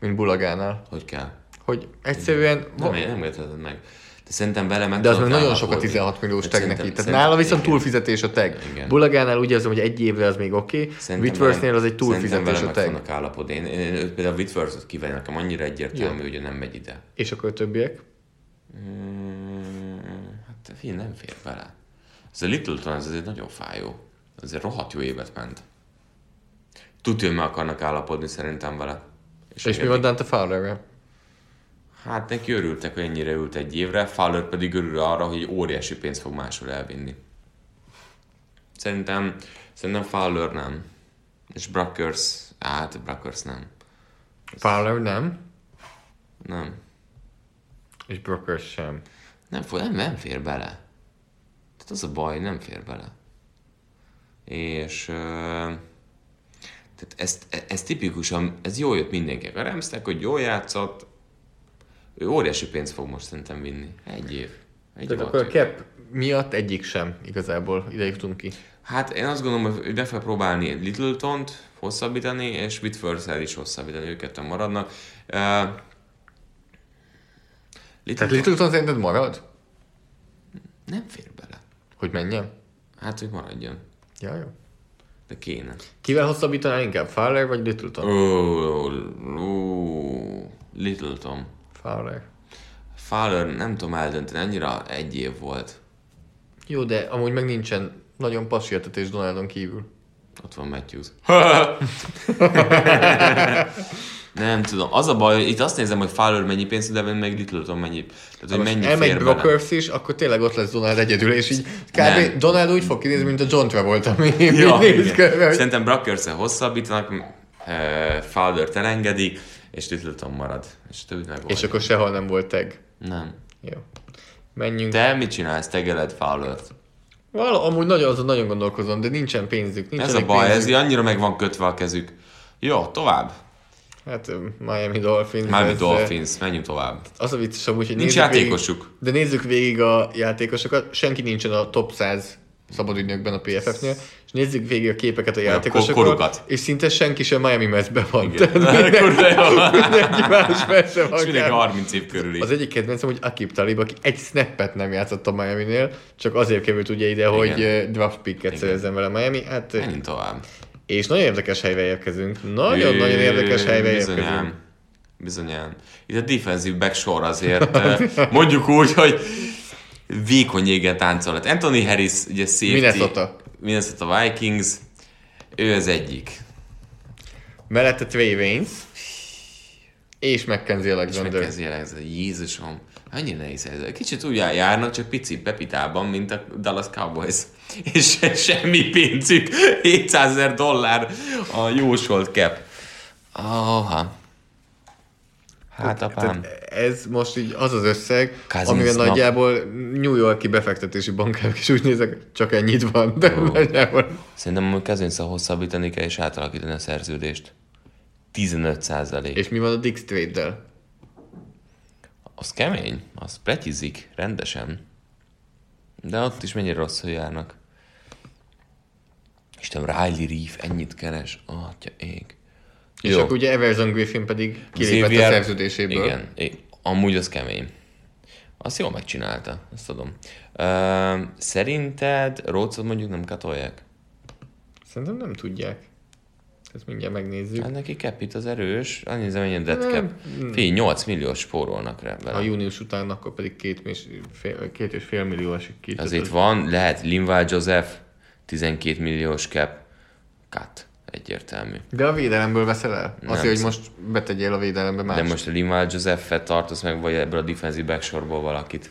mint Bulagánál. Hogy kell? Hogy egyszerűen... Nem, nem engedheted meg. De szerintem vele meg De az meg nagyon sok a állapodni. 16 milliós Hát tag szerintem- neki. Tehát szerintem- nála viszont igen. túlfizetés a tag. Igen. Bulagánál úgy érzem, hogy egy évre az még oké, okay. Szerintem Whitworthnél az egy Szerintem túlfizetés a tag. fognak állapodni. Én, én, én például Whitworth-ot kívánok, nekem annyira egyértelmű, hogy ő nem megy ide. És akkor a többiek? Hát figyelj, nem fér bele. Ez a Littleton, ez azért nagyon fájó. Azért rohadt jó évet ment. Tudja, hogy meg akarnak állapodni szerintem vele. És mi engedik. van Dante Fowlerrel? Hát neki örültek, hogy ennyire ült egy évre, Fowler pedig örül arra, hogy óriási pénzt fog máshol elvinni. Szerintem, szerintem Fowler nem. És Bruckers, hát Bruckers nem. Fowler nem, Nem. És Brockers sem. Nem, nem, nem fér bele. Tehát az a baj, nem fér bele. És... Uh, tehát ez, ez tipikusan, ez jól jött mindenkinek. A Ramsnek, hogy jól játszott, ő óriási pénzt fog most szerintem vinni. Egy év. Egy Tehát év akkor a cap miatt egyik sem igazából ide jutunk ki. Hát én azt gondolom, hogy be fel próbálni Littleton-t hosszabbítani, és whitworth is hosszabbítani, ők ketten maradnak. Uh, Tehát Littleton Littleton szerinted marad? nem fér bele. Hogy menjen? Hát, hogy maradjon. Ja, jó. De kéne. Kivel hosszabbítanál inkább? Fowler vagy Littleton? Ó, ó, Littleton. Fowler. Fowler nem tudom eldönteni, annyira egy év volt. Jó, de amúgy meg nincsen nagyon passértetés Donaldon kívül. Ott van Matthews. nem tudom. Az a baj, hogy itt azt nézem, hogy Fowler mennyi pénzt, de meg Littleton mennyi. Tehát, hogy mennyi elmegy. Brockers is, akkor tényleg ott lesz Donald egyedül, és így kb. Donald úgy fog kinézni, mint a John Travolta, ami Ja, néz igen. körbe, hogy Szerintem brockers hosszabbítanak, uh, Fowler-t elengedik, és Littleton marad. És több meg és akkor sehol nem volt tag. Nem. Jó. Menjünk. Te mit csinálsz? Tegeled Fowler-t? Vala, amúgy nagyon, azon nagyon gondolkozom, de nincsen pénzük. Nincs Ez a baj, ez pénzük. annyira meg van kötve a kezük. Jó, tovább. Hát Miami Dolphins. Miami ez, Dolphins, menjünk tovább. Az a vicces amúgy, hogy Nincs játékosuk. Végig, de nézzük végig a játékosokat. Senki nincsen a top 100 szabadügynökben a PFF-nél, és nézzük végig a képeket a játékosokról, korukat. és szinte senki sem Miami mezbe van. Igen. Mindenki, mindenki más mezbe van. És mindenki kb. 30 év körüli. Az egyik kedvencem, hogy Akib Talib, aki egy snappet nem játszott a Miami-nél, csak azért került ugye ide, hogy ö, draft picket szerezzen vele Miami. Hát, Menjünk tovább. És nagyon érdekes helyre érkezünk. Nagyon-nagyon érdekes helyre érkezünk. Bizonyám. Bizonyám. Itt a defensive back sor azért, eh, mondjuk úgy, hogy vékony jégen táncolat. Anthony Harris, ugye safety. Minnesota. Minnesota Vikings. Ő az egyik. Mellette Trey Waynes, és Mackenzie És Alexander. megkezdi ez Jézusom, annyi nehéz ez. Kicsit úgy járnak, csak pici pepitában, mint a Dallas Cowboys. És se- semmi pénzük, 700 ezer dollár a jósolt cap. Aha. Hát apám. Ez most így az az összeg, Cousins amivel nap. nagyjából New Yorki befektetési bankárok is úgy nézek, csak ennyit van, de nagyjából. Szerintem a Kazinszal hosszabbítani kell és átalakítani a szerződést. 15 százalék. És mi van a Dix trade-del? Az kemény, az pletyizik rendesen. De ott is mennyire rosszul járnak. Isten, Riley Reef ennyit keres. Atya ég. És akkor ugye Everson Griffin pedig kilépett a Xavier- szerződéséből. Igen, é- amúgy az kemény. Azt jól megcsinálta, azt tudom. Uh, szerinted Rócot mondjuk nem katolják? Szerintem nem tudják. Ezt mindjárt megnézzük. Hát neki Capit az erős, annyi az amennyi dead cap. Figyelj, 8 milliós spórolnak rá vele. június után, akkor pedig két, és fél, két és fél milliós két. Az itt van, lehet Linval Joseph, 12 milliós cap, cut, egyértelmű. De a védelemből veszel el? Nem Azért, hogy most betegyél a védelembe más. De most a Linval Joseph-et tartasz meg, vagy ebből a defensive back sorból valakit?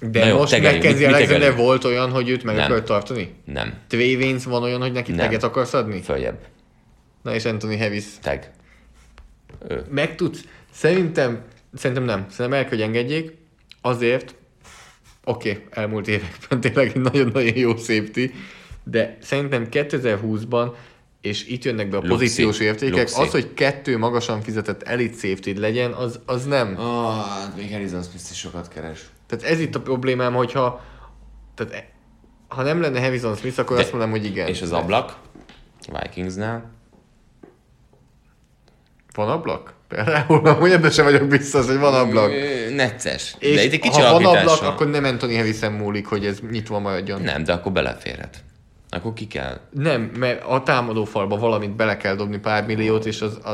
De Na jó, most Mit- mit Alexander tegelünk? volt olyan, hogy őt meg Nem. akarod tartani? Nem. Waynes van olyan, hogy neki Nem. teget akarsz adni? Följebb. Na és Anthony Harris. Tag. Meg tudsz? Szerintem, szerintem nem. Szerintem el kell, hogy engedjék. Azért, oké, okay, elmúlt években tényleg egy nagyon-nagyon jó safety, de szerintem 2020-ban és itt jönnek be a Luxi. pozíciós értékek, Luxi. az, hogy kettő magasan fizetett elite safety legyen, az, az nem. Ah, még Harrison Smith is sokat keres. Tehát ez itt a problémám, hogyha tehát, e- ha nem lenne Harrison Smith, akkor De- azt mondom, hogy igen. És az ablak? Vikingsnál? Van ablak? Például, amúgy ebben sem vagyok biztos, hogy van ablak. Necces. És de itt egy kicsi ha van ablak, akkor nem Anthony Harrison múlik, hogy ez nyitva maradjon. Nem, de akkor beleférhet. Akkor ki kell. Nem, mert a támadó falba valamit bele kell dobni pár milliót, és az, a,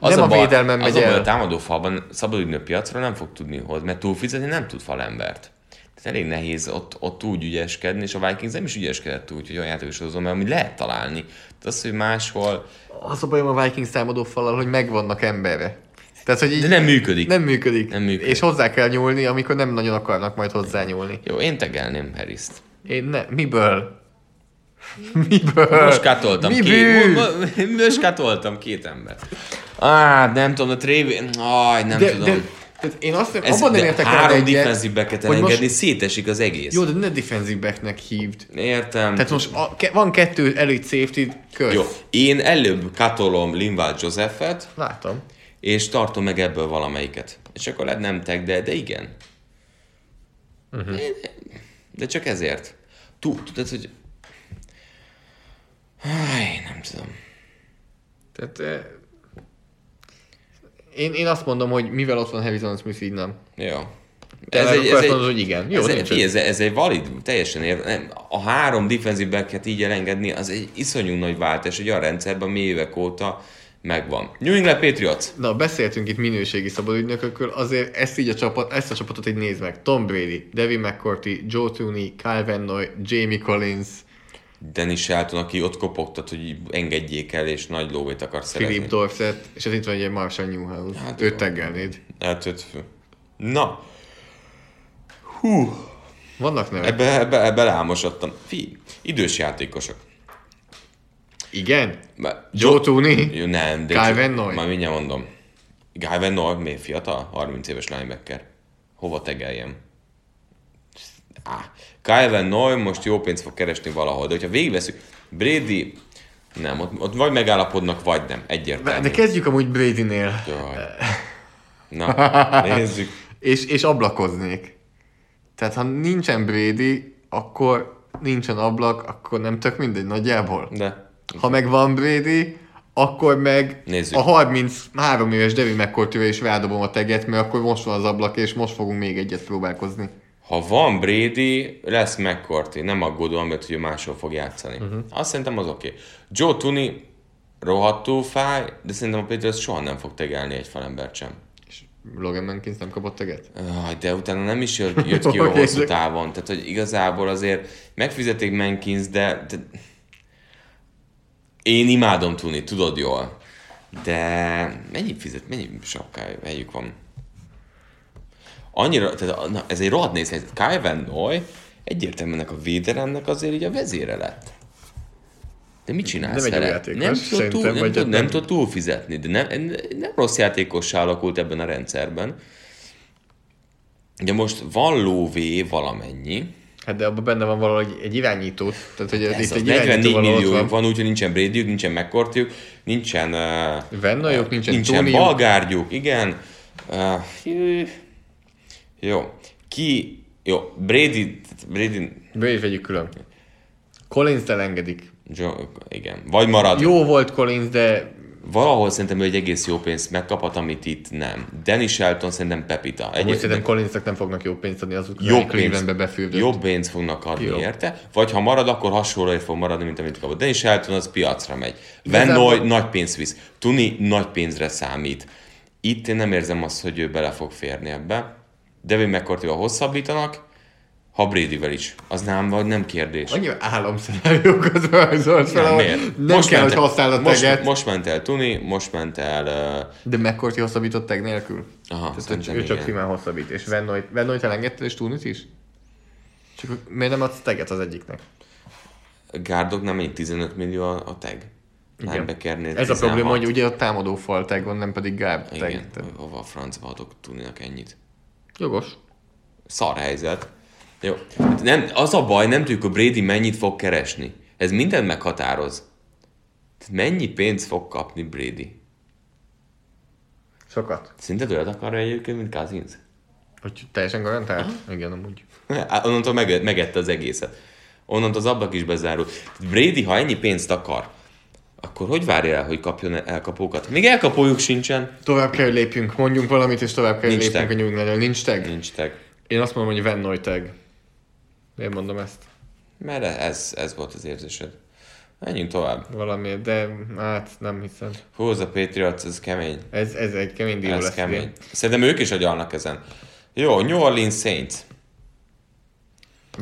Az nem a, baj- védelmen megy a el. a támadó falban szabadügynő piacra nem fog tudni hozni, mert túlfizetni nem tud falembert. Tehát elég nehéz ott, ott úgy ügyeskedni, és a Vikings nem is ügyeskedett úgy, hogy olyan játékos hozom, mert amit lehet találni. Tehát az, hogy máshol, Az a bajom a Vikings támadó falal, hogy megvannak emberre. Tehát, hogy így de nem működik. nem működik. Nem működik. És hozzá kell nyúlni, amikor nem nagyon akarnak majd hozzá nyúlni. Jó, én tegelném Harris-t. Én ne, miből? Miből? Miből? két, katoltam két embert. Á, nem tudom, a Trévi... Aj, nem De, tudom. de, tehát én azt nem, abban nem értek három el egyet, defensive backet elengedni, most- szétesik az egész. Jó, de ne defensive backnek hívd. Értem. Tehát most a, ke, van kettő elite safety köz. Jó, én előbb katolom Linval Josephet, Látom. és tartom meg ebből valamelyiket. És akkor lehet nem tag, de, de igen. Uh-huh. De csak ezért. Tú, tudod, hogy... Áj, nem tudom. Tehát eh, én, én azt mondom, hogy mivel ott van Harrison Smith, így nem. Jó. Te ez akkor azt mondod, hogy igen. Jó, ez, egy, ez, ez, egy valid, teljesen ér, nem, a három defensive backet így elengedni, az egy iszonyú nagy váltás egy olyan rendszerben, ami évek óta megvan. New England Patriots. Na, beszéltünk itt minőségi szabadügynökökről, azért ezt így a csapat, ezt a csapatot így nézd meg. Tom Brady, Devin McCourty, Joe Tooney, Van Noy, Jamie Collins, Dennis Shelton, aki ott kopogtat, hogy engedjék el, és nagy lóvét akar szerezni. Philip Dorsett, és ez itt van egy Marshall Newhouse. Hát. Őt teggelnéd. Hát, fő. Na. Hú. Vannak nevek? Ebbe, ebbe, ebbe rámosodtam. Fi, idős játékosok. Igen? Be- Joe Tooney? Jó, nem, de... Csak- Van Noy? Majd mindjárt mondom. Guy Van Noy, még fiatal? 30 éves linebacker. Hova tegeljem? Á, Kyle Noy most jó pénzt fog keresni valahol, de hogyha végigveszünk, Brady, nem, ott, ott vagy megállapodnak, vagy nem, egyértelmű. De kezdjük amúgy Brady-nél. Jaj. Na, nézzük. És, és ablakoznék. Tehát ha nincsen Brady, akkor nincsen ablak, akkor nem tök mindegy nagyjából. De Ha meg van Brady, akkor meg Nézzük. a 33 éves Devin mccourty is rádobom a teget, mert akkor most van az ablak, és most fogunk még egyet próbálkozni. Ha van Brady, lesz McCourty. Nem aggódom, amiatt, hogy máshol fog játszani. Uh-huh. Azt szerintem az oké. Okay. Joe Tooney rohadtul fáj, de szerintem a Patriots soha nem fog tegelni egy falembert sem. És Logan Mankins nem kapott teget? De utána nem is jött, jött ki a hosszú távon. Tehát, hogy igazából azért megfizetik Mankins, de, de Én imádom tudni, tudod jól. De mennyi fizet, mennyi sapkájuk van? Annyira, tehát, na, ez egy rohadt néz helyzet. Kai Van Noy egyértelműen ennek a védelemnek azért így a vezére lett. De mit csinálsz Nem vele? nem tud, túl, nem, tud, nem nem- tud túl fizetni, de nem, nem rossz játékossá alakult ebben a rendszerben. Ugye most van lóvé valamennyi, Hát de abban benne van valahogy egy irányító. Tehát, hogy ez ez itt az egy 44 irányító valahol ott milliójuk van. van, úgyhogy nincsen Bradyük, nincsen McCourtyjuk, nincsen, uh, Vennajuk, nincsen nincsen. Balgárgyuk, igen. Uh. Jó. Ki, jó, Brady, Brady, is vegyük külön. Collins elengedik. Joe, igen, vagy marad. Jó volt Collins, de Valahol szerintem ő egy egész jó pénzt megkaphat, amit itt nem. Danny Shelton szerintem Pepita. úgy Egy, szerintem Collinsnak nem fognak jó pénzt adni azok, jobb Clevelandbe befürdött. jobb pénzt fognak adni Jó. érte, vagy ha marad, akkor hasonlóért fog maradni, mint amit kapott. Danny Shelton az piacra megy. Van Igazából- Noy nagy pénzt visz. Tuni nagy pénzre számít. Itt én nem érzem azt, hogy ő bele fog férni ebbe. Devin McCourty-val hosszabbítanak, ha Bradyvel is. Az nem vagy nem kérdés. Annyira álomszenáriókat rajzolt fel, Nem, miért? nem kell, ment hogy használd a most, teget. most ment el Tuni, most ment el... Uh, De McCourty hosszabbított tag nélkül? Aha, Tehát szerintem ő csak simán hosszabbít. És Vennoy, Vennoy elengedted, és Tunit is? Csak miért nem adsz teget az egyiknek? Gárdok nem egy 15 millió a, a tag. Linebackernél Ez a probléma, 16. hogy ugye a támadó fal tag van, nem pedig Gárd tag. Igen, hova a francba adok Tuninak ennyit. Jogos. Szar helyzet. Jó. Hát Nem, az a baj, nem tudjuk, hogy Brady mennyit fog keresni. Ez mindent meghatároz. Mennyi pénzt fog kapni Brady? Sokat. Szerinted olyat akar egyébként, mint Cousins? Hogy teljesen garantált? Igen, amúgy. Á, Onnantól meg, megette az egészet. Onnantól az ablak is bezárult. Brady, ha ennyi pénzt akar, akkor hogy várja el, hogy kapjon elkapókat? Még elkapójuk sincsen. Tovább kell, hogy lépjünk. Mondjunk valamit, és tovább kell, hogy Nincs lépjünk tag. a Englandről. Nincs tag? Nincs tag. Én azt mondom, hogy Vennoy tag. Miért mondom ezt? Mert ez, ez volt az érzésed. Menjünk tovább. Valamiért, de hát nem hiszem. Hú, az a Patriots, ez kemény. Ez, ez egy kemény díj lesz. kemény. idén. Szerintem ők is agyalnak ezen. Jó, New Orleans Saints.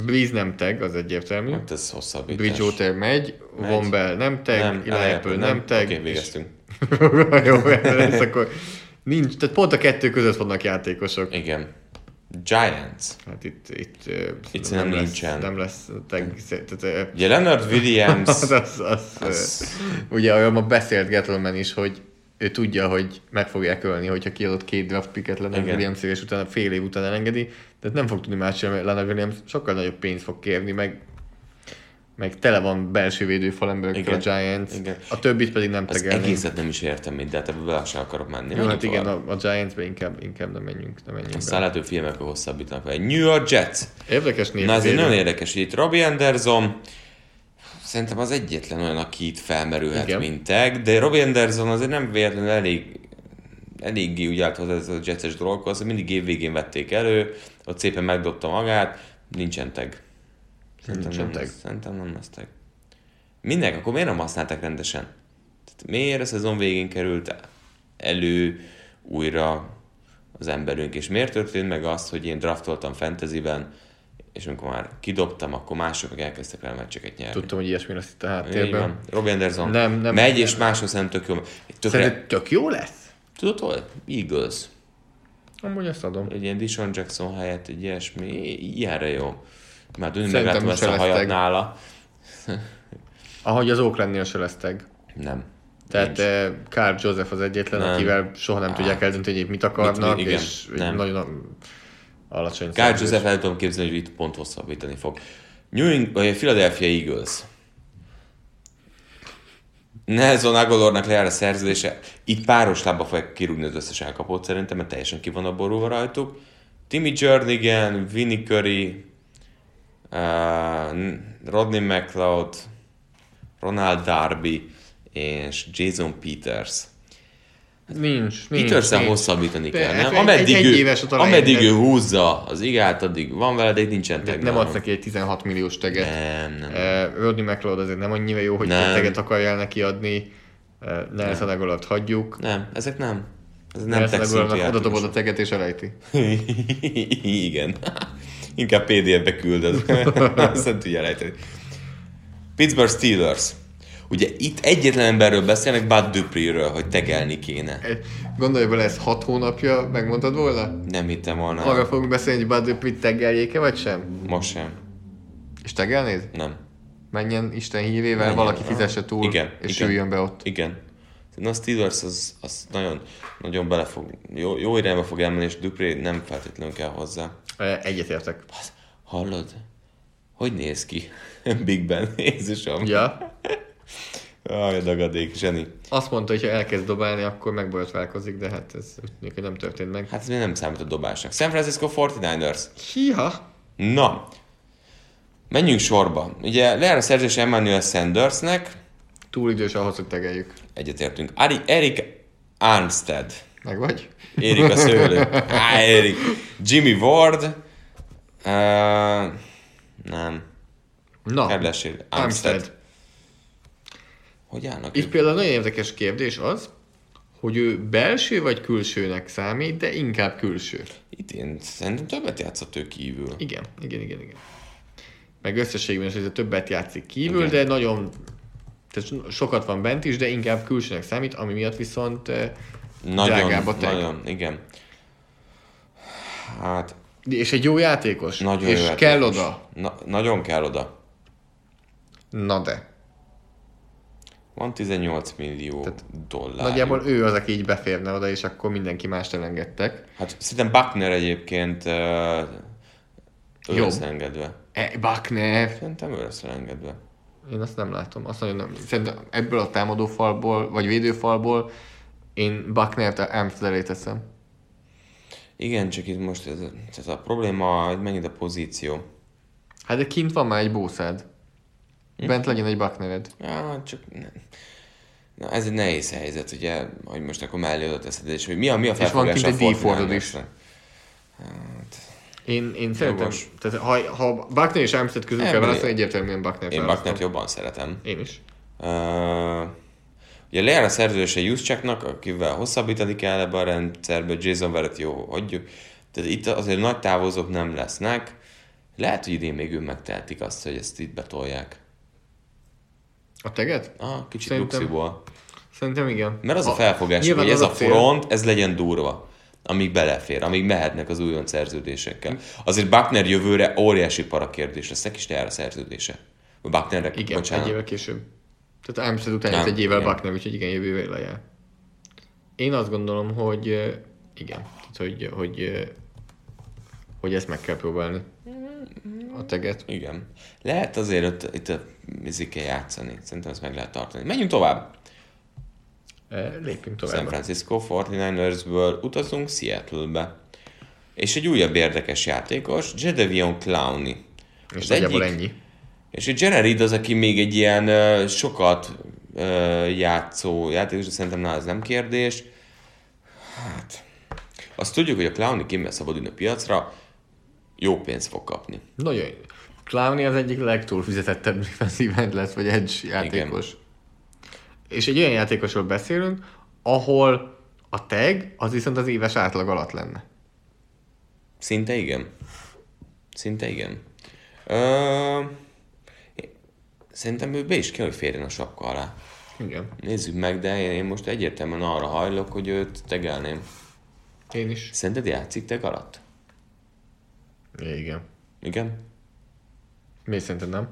Breeze nem tag, az egyértelmű. Hát ez hosszabbítás. Bridgewater megy, Megy. Von Bell nem tag, Nem, Eli Apple nem tag. Oké, végeztünk. Jó, lesz, akkor nincs, tehát pont a kettő között vannak játékosok. Igen. Giants. Hát itt, itt, Itt nem, nem lesz, nincsen. nem lesz tag, tehát, Ugye Leonard Williams. az, az, az, Az- az... ugye arról ma beszélt Gettleman is, hogy ő tudja, hogy meg fogják ölni, hogyha kiadott két draft picket Leonard williams és utána fél év után elengedi, tehát nem fog tudni más csinálni, Leonard Williams sokkal nagyobb pénzt fog kérni, meg meg tele van belső védőfal emberekkel a. Giants, Igen. a többit pedig nem Az tegelni. egészet nem is értem mind, de hát ebbe bele sem akarok menni. Jó, hát igen, a, a Giants-be inkább, inkább nem menjünk, nem menjünk Aztán lehet, hogy filmekről hosszabbítanak. New York Jets. Érdekes név. Na ez nagyon érdekes, hogy itt Robbie Anderson, szerintem az egyetlen olyan, aki itt felmerülhet, Igen. mint tag, de Robbie Anderson azért nem véletlenül elég eléggé úgy állt hozzá ez a jetses dologhoz, hogy mindig évvégén vették elő, ott szépen megdobta magát, nincsen tag. Szerintem Nincsen nem tag. Szerintem nem lesz tag. Minek? Akkor miért nem használták rendesen? Tehát miért a szezon végén került elő újra az emberünk, és miért történt meg az, hogy én draftoltam fantasyben, és amikor már kidobtam, akkor mások meg elkezdtek el meccseket nyerni. Tudtam, hogy ilyesmi lesz itt a háttérben. Robbie Anderson Nem, nem, megy, nem. és máshol szerintem tök jó. Tökre, Szerinted tök jó lesz? tudod hol? Eagles. Amúgy azt adom. Egy ilyen Dishon Jackson helyett egy ilyesmi, ilyenre jó. Már tűnik megláttam ezt a hajat nála. Ahogy az Oaklandnél se lesz tag. Nem. Tehát Nincs. eh, Carl Joseph az egyetlen, Nem. akivel soha nem tudják eldönteni, hogy mit akarnak, Mit- igen, és nem. nagyon alacsony Kyle. Joseph el tudom képzelni, hogy itt pont hosszabbítani fog. New England, Philadelphia Eagles. Nelson Aguilarnak lejár a szerződése. Itt páros lábba fogják kirúgni az összes elkapót szerintem, mert teljesen ki van a borulva rajtuk. Timmy Jernigan, Vinnie Curry, uh, Rodney McLeod, Ronald Darby és Jason Peters. Nincs, nincs. Petersen hosszabbítani kell, hát nem? egy- Ameddig, egy ő, éves a ameddig ő húzza az igát, addig van vele, de itt nincsen tag. nem adsz neki egy 16 milliós teget. Nem, nem. Eh, Rodney McLeod azért nem annyira jó, hogy Nem. egy teget akarjál neki adni. Eh, Nelson Aguilart hagyjuk. Nem, ezek nem. Ez nem Nelson oda dobod a teget és elejti. Igen. Inkább PDF-be küldöd. Aztán tudja elejteni. Pittsburgh Steelers. Ugye itt egyetlen emberről beszélnek, Bud Dupree-ről, hogy tegelni kéne. Gondolj bele, ez hat hónapja, megmondtad volna? Nem hittem volna. Arra fogunk beszélni, hogy Bud Dupree teggeljék-e, vagy sem? Most sem. És teggelnéd? Nem. Menjen Isten hívével, Menjen. valaki fizesse túl, Igen, és igen. üljön be ott. Igen. Na, Steelers az, az nagyon, nagyon bele fog, jó, jó irányba fog elmenni, és Dupré nem feltétlenül kell hozzá. E, Egyetértek. Hallod? Hogy néz ki? Big Ben, Jézusom. Ja. Aj, a dagadék, zseni. Azt mondta, hogy ha elkezd dobálni, akkor megborotválkozik, de hát ez úgy tűnik, hogy nem történt meg. Hát ez még nem számít a dobásnak. San Francisco 49ers. Hiha! Na, menjünk sorba. Ugye lejár a szerzés Emmanuel Sandersnek, Túl idős ahhoz, hogy tegeljük. egyetértünk. Ari, Erik Armstead. Meg vagy? Érik a szőlő. Á, Érik. Jimmy Ward. Uh, nem. Na, Kedvessér. Armstead. Armstead. Hogy állnak Itt ők? például nagyon érdekes kérdés az, hogy ő belső vagy külsőnek számít, de inkább külső. Itt én szerintem többet játszott ő kívül. Igen, igen, igen, igen. Meg összességben is ez többet játszik kívül, Igen. de nagyon tehát so- sokat van bent is, de inkább külsőnek számít, ami miatt viszont eh, drágább Nagyon, a tag. nagyon, igen. Hát, És egy jó játékos. nagyon és jó játékos. kell oda. Na, nagyon kell oda. Na de. Van 18 millió Tehát dollár. Nagyjából ő az, aki így beférne oda, és akkor mindenki mást elengedtek. Hát szerintem Buckner egyébként uh, ő Jobb. lesz engedve. E, Buckner. Szerintem ő lesz engedve. Én azt nem látom. Azt nagyon nem. Szerintem ebből a támadófalból, vagy védőfalból én Buckner-t Amsterdam teszem. Igen, csak itt most ez, ez a probléma, hogy megint a pozíció. Hát de kint van már egy bószád. Bent legyen egy Bucknered. Ja, csak nem. Na, ez egy nehéz helyzet, ugye, hogy most akkor mellé oda teszed, és hogy mi a, mi a van felfogás kint a egy D-Fordod is. 49ersnek? Én, én szerintem, Jogos. tehát ha, ha Buckner és Armstead közül kell választani, egyértelműen Buckner Én Bucknert jobban szeretem. Én is. Uh, ugye lejár a szerződése Juszcsáknak, akivel hosszabbítani kell ebbe a rendszerbe, Jason Verrett jó, hagyjuk. Tehát itt azért nagy távozók nem lesznek. Lehet, hogy idén még ő megtehetik azt, hogy ezt itt betolják. A teget? Ah, kicsit Szerintem- luxiból. Szerintem igen. Mert az a felfogás, nyilván hogy ez a cél- front, ez legyen durva. Amíg belefér, amíg mehetnek az újon szerződésekkel. Azért Buckner jövőre óriási parakérdés lesz, neki is lejár a szerződése. Bucknerre, Igen, bocsánat. egy évvel később. Tehát Armstead után Nem, egy évvel igen. Buckner, úgyhogy igen, jövő évvel lejár. Én azt gondolom, hogy igen, tehát, hogy, hogy, hogy ezt meg kell próbálni. A teget. Igen. Lehet azért ott, itt a mizikkel játszani. Szerintem ezt meg lehet tartani. Menjünk tovább. Lépjünk San tovább. Francisco 49ersből utazunk Seattle-be. És egy újabb érdekes játékos, Jedevion Clowney. És Az egyik- ennyi. És egy Jared Reed az, aki még egy ilyen uh, sokat uh, játszó játékos, de szerintem nála ez nem kérdés. Hát, azt tudjuk, hogy a Clowney kimegy szabadulni a piacra, jó pénzt fog kapni. Nagyon jó. Clowney az egyik legtúlfizetettebb defensive end lesz, vagy edge játékos. És egy olyan játékosról beszélünk, ahol a tag az viszont az éves átlag alatt lenne. Szinte igen. Szinte igen. Ö, szerintem ő be is kell, hogy férjen a sapka alá. Igen. Nézzük meg, de én, én most egyértelműen arra hajlok, hogy őt tegelném. Én is. Szerinted játszik teg alatt? Igen. Igen? Mi szerinted nem?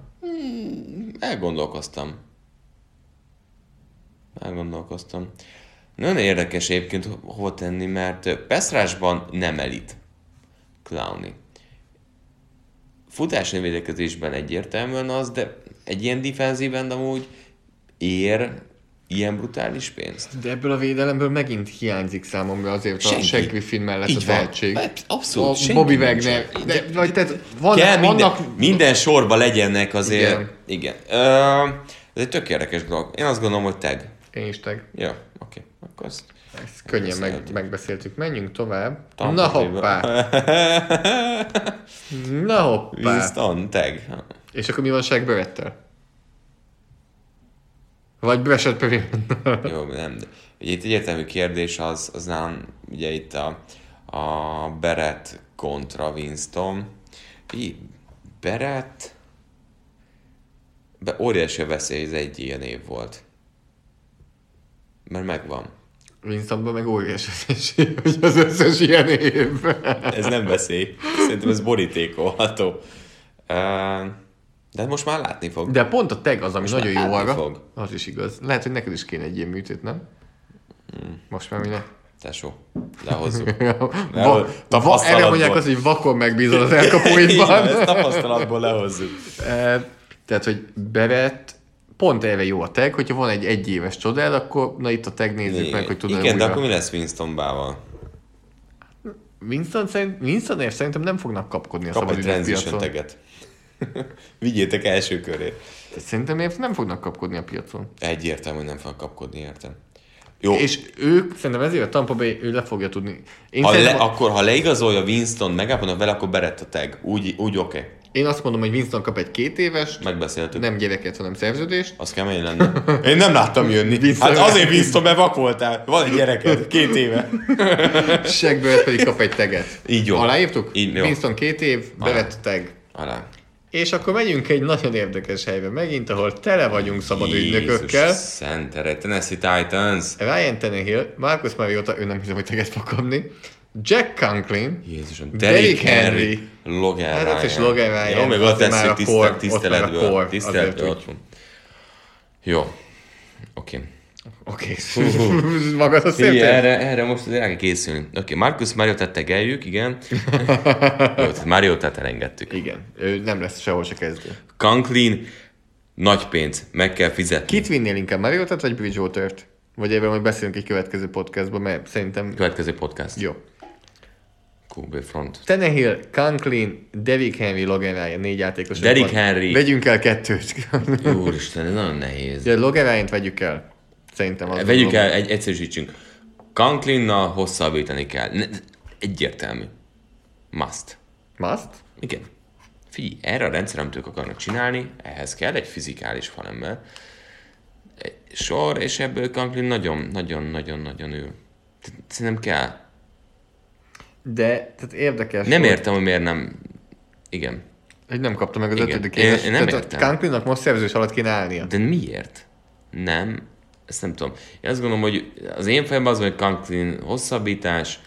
Elgondolkoztam. Elgondolkoztam. Nagyon érdekes egyébként ho- hova tenni, mert Peszrásban nem elit. Clowny. Futásnő védekezésben egyértelműen az, de egy ilyen defenzíven amúgy ér ilyen brutális pénzt. De ebből a védelemből megint hiányzik számomra azért a Senki. Shaq Griffin mellett Így a tehetség. Mert Abszolút. A senki Bobby. Wagner. De- De, vagy tehát van, Kell minden, vannak... minden sorba legyenek azért. Igen. Igen. Ö, ez egy tök érdekes dolog. Én azt gondolom, hogy tag. Én is tag. Jó, oké. Akkor ezt Ezt könnyen meg, Beszéltük. megbeszéltük. Menjünk tovább. Tampa Na hoppá. Na hoppá. Winston, tag. És akkor mi van Shaq Barrettel? Vagy Perry. Jó, nem. De, ugye itt egyértelmű kérdés az, az nálam, ugye itt a, a Beret kontra Winston. Így, Beret be óriási a veszély, ez egy ilyen év volt. Mert megvan. Winstonban meg óriási az esély, hogy az összes ilyen év. Ez nem veszély. Szerintem ez borítékolható. Uh, de most már látni fog. De pont a tag az, ami nagyon jó arra. fog. Az is igaz. Lehet, hogy neked is kéne egy ilyen műtét, nem? Most már minek? Tesó, lehozzuk. Va, Leho- va, tapasztalatból. erre mondják azt, hogy vakon megbízol az elkapóidban. tapasztalatból lehozzuk. Eh, Tehát, hogy bevett, pont erre jó a tag, hogyha van egy egyéves csodád, akkor na itt a tag nézzük meg, hogy tudod Igen, de újra. akkor mi lesz Winston Bával? Winston szerint, Winstonért szerintem nem fognak kapkodni a Kap egy transition. Vigyétek első köré. Szerintem ért nem fognak kapkodni a piacon. Egyértelmű, nem fog kapkodni, értem. Jó, És ők, szerintem ezért a Tampa Bay, ő le fogja tudni. Én, ha le, a, akkor ha leigazolja Winston, megállapodnak vele, akkor berett a tag. Úgy, úgy oké. Okay. én azt mondom, hogy Winston kap egy két éves, Megbeszéltük. nem gyereket, hanem szerződést. Az kemény lenne. Én nem láttam jönni. Winston- Hát azért Winston, mert vak voltál. Van egy gyereked, két éve. Segből pedig kap egy teget. Így jó. Aláírtuk? Így jó. Winston két év, bevett a tag. Alá. És akkor megyünk egy nagyon érdekes helybe megint, ahol tele vagyunk szabad ügynökökkel. Jézus Szentere, Tennessee Titans. Ryan Tannehill, Marcus Mariota, ő nem hiszem, hogy teget fog kapni. Jack Conklin, Jézusom, Derrick Henry, Henry. Logan Hát Ryan. Logan Ryan, Jó, azért ott lesz, hogy tiszteletből. Tiszteletből ott van. Jó. Oké. Oké, magad a szép erre, erre most azért el kell készülni. Oké, okay, Marcus Mariota tegeljük, igen. Jó, Mariotát elengedtük. Igen, ő nem lesz sehol se kezdő. Conklin, nagy pénz, meg kell fizetni. Kit vinnél inkább, Mariotát vagy Bridgewater-t? Vagy erről majd beszélünk egy következő podcastban, mert szerintem... Következő podcast. Jó. QB front. Tannehill, Conklin, Derrick Henry, Logan Ryan, négy játékos. Derrick. Henry. Vegyünk el kettőt. Úristen, ez nagyon nehéz. Ja, Logan Ryan-t vegyük el. Szerintem az Vegyük el, egy, egyszerűsítsünk. Conklinnal hosszabbítani kell. Ne, egyértelmű. Must. Must? Igen. Figyelj, erre a rendszer, amit ők akarnak csinálni, ehhez kell egy fizikális falember. Egy sor, és ebből Conklin nagyon, nagyon, nagyon, nagyon ül. Tehát Szerintem kell. De, tehát érdekes. Nem hogy- értem, hogy miért nem... Igen. Hogy nem kapta meg az Igen. ötödik Én- éves. én nem Tehát értem. Conklinnak most szerződés alatt kéne állnia. De miért? Nem. Ezt nem tudom. Én azt gondolom, hogy az én fejemben az, hogy Conklin hosszabbítás,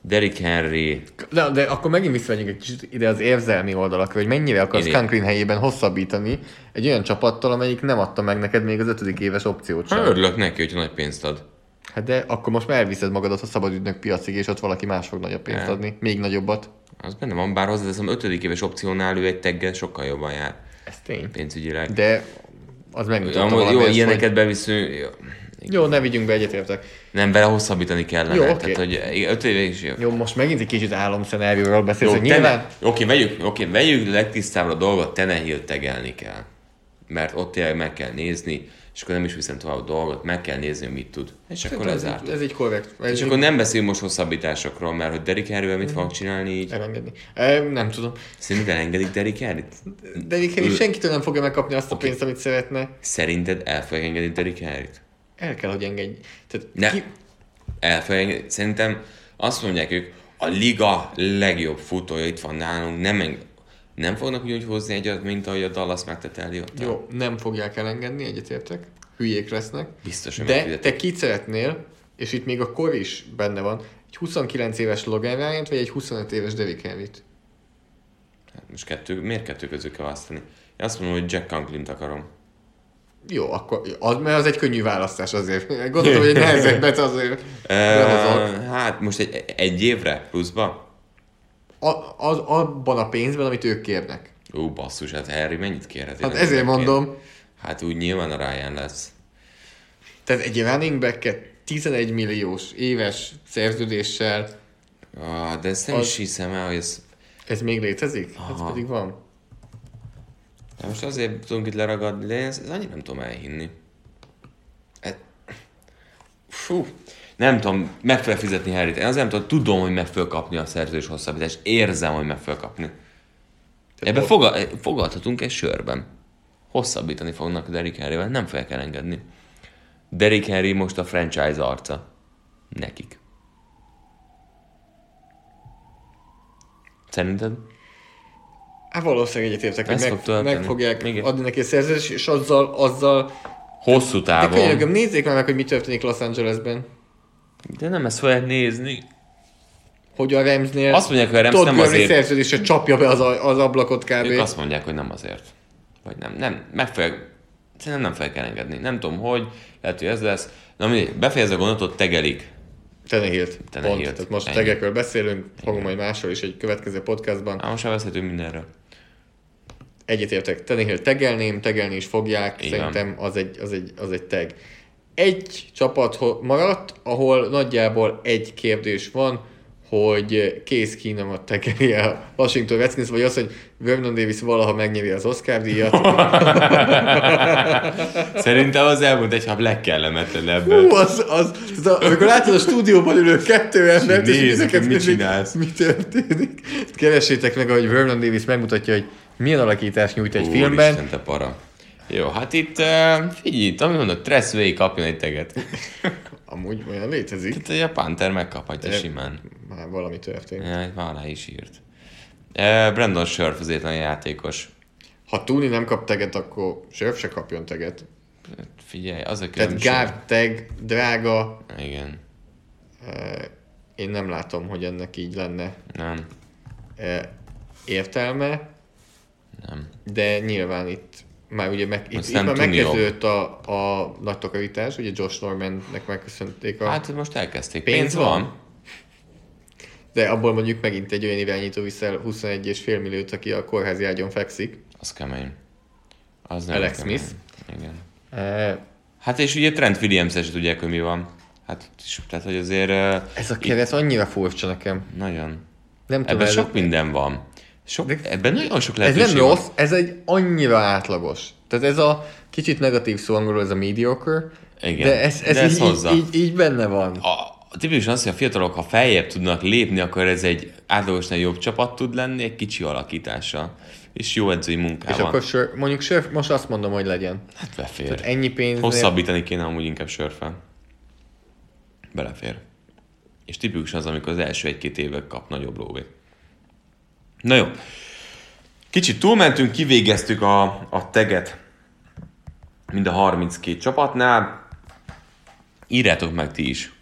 Derrick Henry, De, de akkor megint visszamegyünk egy kicsit ide az érzelmi oldalakra, hogy mennyire akarsz Én- Conklin helyében hosszabbítani egy olyan csapattal, amelyik nem adta meg neked még az ötödik éves opciót sem. Hát örülök neki, hogy nagy pénzt ad. Hát de akkor most már elviszed magadat a szabadügynök piacig, és ott valaki más fog nagyobb pénzt Nem. adni. Még nagyobbat. Az benne van, bár hozzáteszem, ötödik éves opciónál ő egy teggel sokkal jobban jár Ez tény. pénzügyileg. De az megmutatta valami jó, ilyeneket hogy... beviszünk, jó. Jó, ne vigyünk be, egyetértek. nem vele hosszabbítani kellene. Jó, oké. Tehát, hogy öt éves jó. Jó, most megint egy kicsit álomszenárióról beszélsz, Jó, nyilván... oké, vegyük, oké, vegyük legtisztábbra a dolgot, Tenehill tegelni kell. Mert ott tényleg meg kell nézni, és akkor nem is viszem tovább a dolgot, meg kell nézni, hogy mit tud. És akkor ez, egy, ez egy korrekt. Ez És egy- akkor nem beszélünk most hosszabbításokról, mert hogy Derrick Henryvel mit fognak csinálni így. elengedni. E, nem tudom. Szerinted elengedik Derrick Henryt? Egyébként senkitől nem fogja megkapni azt a pénzt, amit szeretne. Szerinted el fogják engedni Derrick Henryt? El kell, hogy engedj. Tehát Ne. ki... El fogják engedni. Szerintem azt mondják ők, a liga legjobb futója itt van nálunk, nem, eng- nem fognak úgy hozni egyet, mint ahogy a Dallas megtette Elliott. Jó, nem fogják elengedni, egyetértek. Hülyék lesznek. Biztos, hogy De te kit szeretnél, és itt még a kor is benne van, egy 29 éves Logan ryan vagy egy 25 éves Derrick Henryt? Hát most kettő, miért kettő közül kell választani? Én azt mondom, hogy Jack Conklin-t akarom. Jó, akkor az, mert az egy könnyű választás azért. Gondoltam, hogy egy nehezebbet azért. Uh, hát most egy, egy évre pluszba? A, az, abban a pénzben, amit ők kérnek. Ú, basszus, hát Harry mennyit kérhet? Hát ezért mondom, Hát úgy nyilván a Ryan lesz. tehát egy running back 11 milliós éves szerződéssel, Ah, de ezt nem Az- is hiszem el, hogy ez... ez még létezik? Ez Aha. pedig van. De most azért tudunk itt leragadni, de ez, ez annyira nem tudom elhinni. E... Fú, nem tudom, meg fel fizetni Harryt. Én azért nem tudom, tudom, hogy meg fel kapni a szerződés hosszabbítást. Érzem, hogy meg fel kapni. Ebben foga- fogadhatunk egy sörben. Hosszabbítani fognak Derrick Henryvel, nem fogják elengedni. Derrick Henry most a franchise arca. Nekik. Szerinted? Hát valószínűleg egyetértek, hogy Ez fog meg, meg fogják Igen. adni neki a szerződést, és azzal, azzal Hosszú de távon. könyörgöm, nézzék már meg, hogy mi történik Los Angelesben. De nem ezt fogják nézni. Hogy a Ramsnél Azt mondják, hogy a Todd nem azért- szerződése csapja be az, a- az ablakot kb. Ők azt mondják, hogy nem azért. Vagy nem, nem, meg fogják, szerintem nem fogják elengedni. Nem tudom, hogy, lehet, hogy ez lesz. Na mindegy, befejezve a gondolatot, tegelik. Tenehilt. Tenehilt. Pont. Tehát most Ennyi. tegekről beszélünk, fogom majd másról is egy következő podcastban. Ám most már beszéltünk mindenről. Egyetértek, Tenehill tegelném, tegelni is fogják, van. szerintem az egy, az, egy, az egy tag. Egy csapat maradt, ahol nagyjából egy kérdés van, hogy Keenum a tegeli a Washington Redskins, vagy az, hogy Vernon Davis valaha megnyeri az Oscar díjat. Szerintem az elmúlt egy hab legkellemetlenebből. Hú, az, az, az a, amikor látod a stúdióban ülő kettő embert, és Nézzük, ezeket hogy mit csinálsz. Mi történik? Keressétek meg, ahogy Vernon Davis megmutatja, hogy milyen alakítást nyújt egy filmben. Úristen, te para. Jó, hát itt, uh, figyelj, itt, amit mondod, Tress Way kapjon egy teget. Amúgy olyan létezik. Itt ugye a Panther megkaphatja De- simán. Már valami történt. Ja, már alá is írt. Uh, Brandon Scherf az egyetlen játékos. Ha Tuni nem kap teget, akkor Sörf se kapjon teget. Figyelj, az a Tehát különbség. guard tag, drága, Igen, én nem látom, hogy ennek így lenne nem, eh, értelme, nem. de nyilván itt már ugye meg, itt, itt már megkezdődött a, a nagy takarítás, ugye Josh Normannek megköszönték a... Hát most elkezdték. Pénz Pénz, van? van. De abból mondjuk megint egy olyan irányító viszel 21,5 milliót, aki a kórházi ágyon fekszik. Az kemény. Az nem Alex kemény. Smith. Igen. Eh, Hát és ugye Trent williams se tudják, hogy mi van. Hát, és- tehát, hogy azért Ez a keret annyira furcsa nekem. nagyon. Nem tudom, Ebben ez, sok minden van. Sok, De- ebben nagyon sok ez lehetőség nem van. rossz, ez egy annyira átlagos. Tehát ez a kicsit negatív szó angolul, ez a mediocre, Igen, de ez, ez, de ez így, hozza. így, így, benne van. A, tipikusan az, hogy a fiatalok, ha feljebb tudnak lépni, akkor ez egy átlagosnál jobb csapat tud lenni, egy kicsi alakítással. És jó edzői És munkával. akkor sör, mondjuk sör, most azt mondom, hogy legyen. Hát befér. Tehát ennyi pénz. Hosszabbítani kéne amúgy inkább sörfel. Belefér. És tipikus az, amikor az első egy-két évek kap nagyobb lóvét. Na jó. Kicsit túlmentünk, kivégeztük a, a teget mind a 32 csapatnál. Írjátok meg ti is.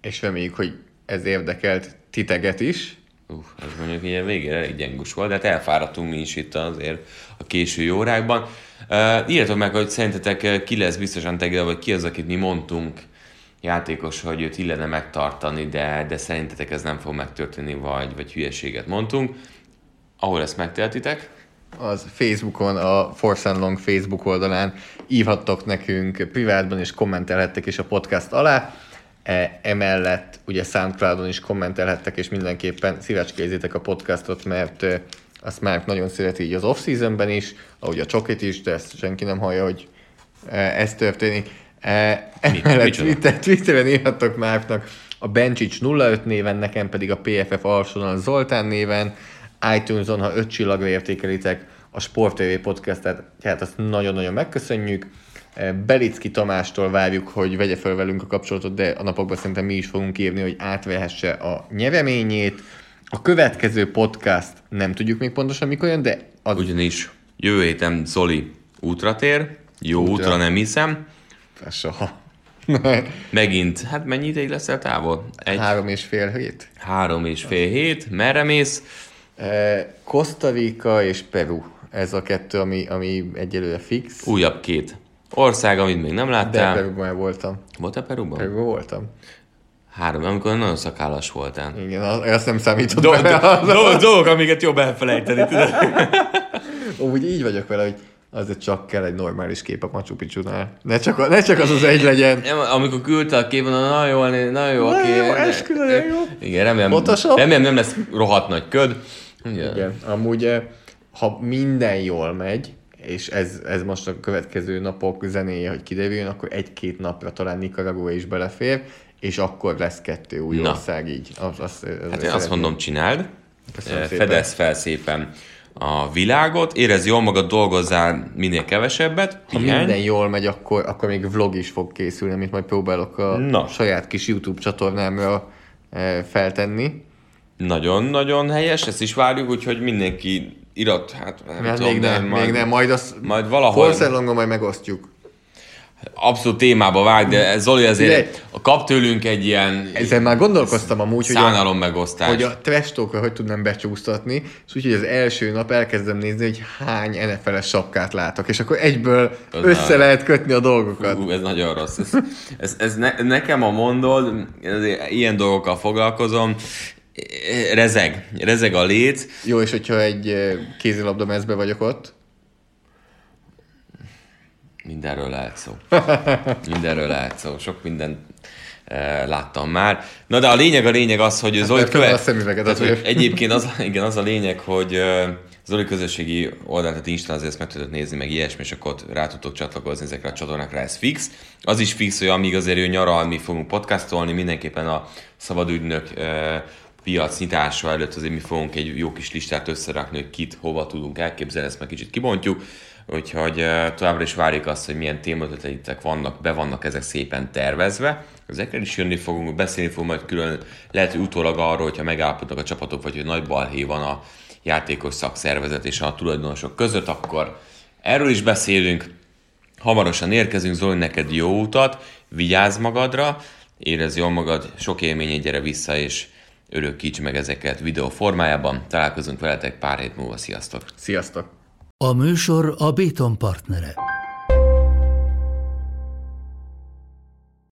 És reméljük, hogy ez érdekelt titeget is. Uff, ez mondjuk ilyen végére elég gyengus volt, de hát elfáradtunk mi is itt azért a késői órákban. Uh, írjátok meg, hogy szerintetek uh, ki lesz biztosan tegel, vagy ki az, akit mi mondtunk játékos, hogy őt illene megtartani, de, de szerintetek ez nem fog megtörténni, vagy, vagy hülyeséget mondtunk. Ahol ezt megteltitek, az Facebookon, a Force and Long Facebook oldalán írhattok nekünk privátban, és kommentelhettek is a podcast alá. E, emellett ugye Soundcloudon is kommentelhettek, és mindenképpen szívecskézzétek a podcastot, mert azt már nagyon szereti így az off-seasonben is, ahogy a csokit is, de ezt senki nem hallja, hogy ez történik. E, emellett? Twitter, Twitteren írhattok Márknak a Bencsics 05 néven, nekem pedig a PFF Alsonal Zoltán néven, iTunes-on, ha öt csillagra értékelitek a Sport TV podcastet, tehát azt nagyon-nagyon megköszönjük. Eh, Belicki Tamástól várjuk, hogy vegye fel velünk a kapcsolatot, de a napokban szerintem mi is fogunk írni, hogy átvehesse a nyereményét. A következő podcast nem tudjuk még pontosan mikor jön, de az ugyanis jövő héten Zoli útra tér, jó útra, Útra. útra nem hiszem, soha. megint, hát mennyi ideig leszel távol? Egy, Három és fél hét. három és fél hét, merre mész? Eh, Costa Rica és Peru. Ez a kettő, ami, ami egyelőre fix. Újabb két ország, amit még nem De láttál. Peruban már voltam. Volt-e Peruban? Peruban voltam. Három, amikor nagyon szakállas voltál. Igen, az- azt nem számított Do- bele. do- do- Dolgok, amiket jobb elfelejteni, tudod? Úgy így vagyok vele, hogy azért csak kell egy normális kép a Machu Picchu-nál. Ne csak, a- ne csak az az egy legyen. Nem, amikor küldte a képon, na jó, na jó, Na oké. jó, eskü, nagyon jó. Igen, remélem, Photoshop? remélem nem lesz rohadt nagy köd. Igen. Igen. Amúgy, eh, ha minden jól megy, és ez, ez most a következő napok zenéje, hogy kiderüljön, akkor egy-két napra talán Nicaragua is belefér, és akkor lesz kettő új Na. ország így. Az, az, Hát én azt mondom, csináld. Köszönöm Eh, szépen. Fedezd fel szépen a világot, érezd jól magad, dolgozzál minél kevesebbet, Ha pihenj. minden jól megy, akkor, akkor még vlog is fog készülni, amit majd próbálok a Na. saját kis YouTube csatornámra eh, feltenni. Nagyon-nagyon helyes, ezt is várjuk, úgyhogy mindenki Irat, hát nem Hát tudom, még de nem, majd, még nem, majd azt majd valahol Forszellongon majd megosztjuk. abszolút témába vág, de Zoli azért Figyelj! kap tőlünk egy ilyen Ezzel már gondolkoztam amúgy, hogy a, megosztás. hogy a trash talkra hogy tudnám becsúsztatni, és úgyhogy az első nap elkezdem nézni, hogy hány NFL-es sapkát látok, és akkor egyből Az össze lehet kötni a dolgokat. Ú, ez nagyon rossz. Ez, ez, ez ne, nekem a mondod, ilyen dolgokkal foglalkozom, rezeg, rezeg a léc. Jó, és hogyha egy kézilabda mezbe vagyok ott, Mindenről lehet szó. Mindenről lehet szó. Sok mindent láttam már. Na de a lényeg, a lényeg az, hogy Zoli mert föl a szemüveget, tehát, hogy. Egyébként az, igen, az a lényeg, hogy Zoli közösségi oldalát, tehát Instán azért ezt meg tudod nézni, meg ilyesmi, és akkor ott rá tudtok csatlakozni ezekre a csatornákra, ez fix. Az is fix, hogy amíg azért ő nyaral, mi fogunk podcastolni, mindenképpen a szabadügynök piac nyitása előtt azért mi fogunk egy jó kis listát összerakni, hogy kit hova tudunk elképzelni, ezt meg kicsit kibontjuk. Úgyhogy továbbra is várjuk azt, hogy milyen témaötleteitek vannak, be vannak ezek szépen tervezve. Ezekről is jönni fogunk, beszélni fogunk majd külön, lehet, hogy utólag arról, hogyha megállapodnak a csapatok, vagy hogy nagy balhé van a játékos szakszervezet és a tulajdonosok között, akkor erről is beszélünk. Hamarosan érkezünk, Zoli, neked jó utat, vigyázz magadra, érezd jól magad, sok élményét gyere vissza, és örökíts meg ezeket videó formájában. Találkozunk veletek pár hét múlva, sziasztok! sziasztok! A műsor a Béton partnere.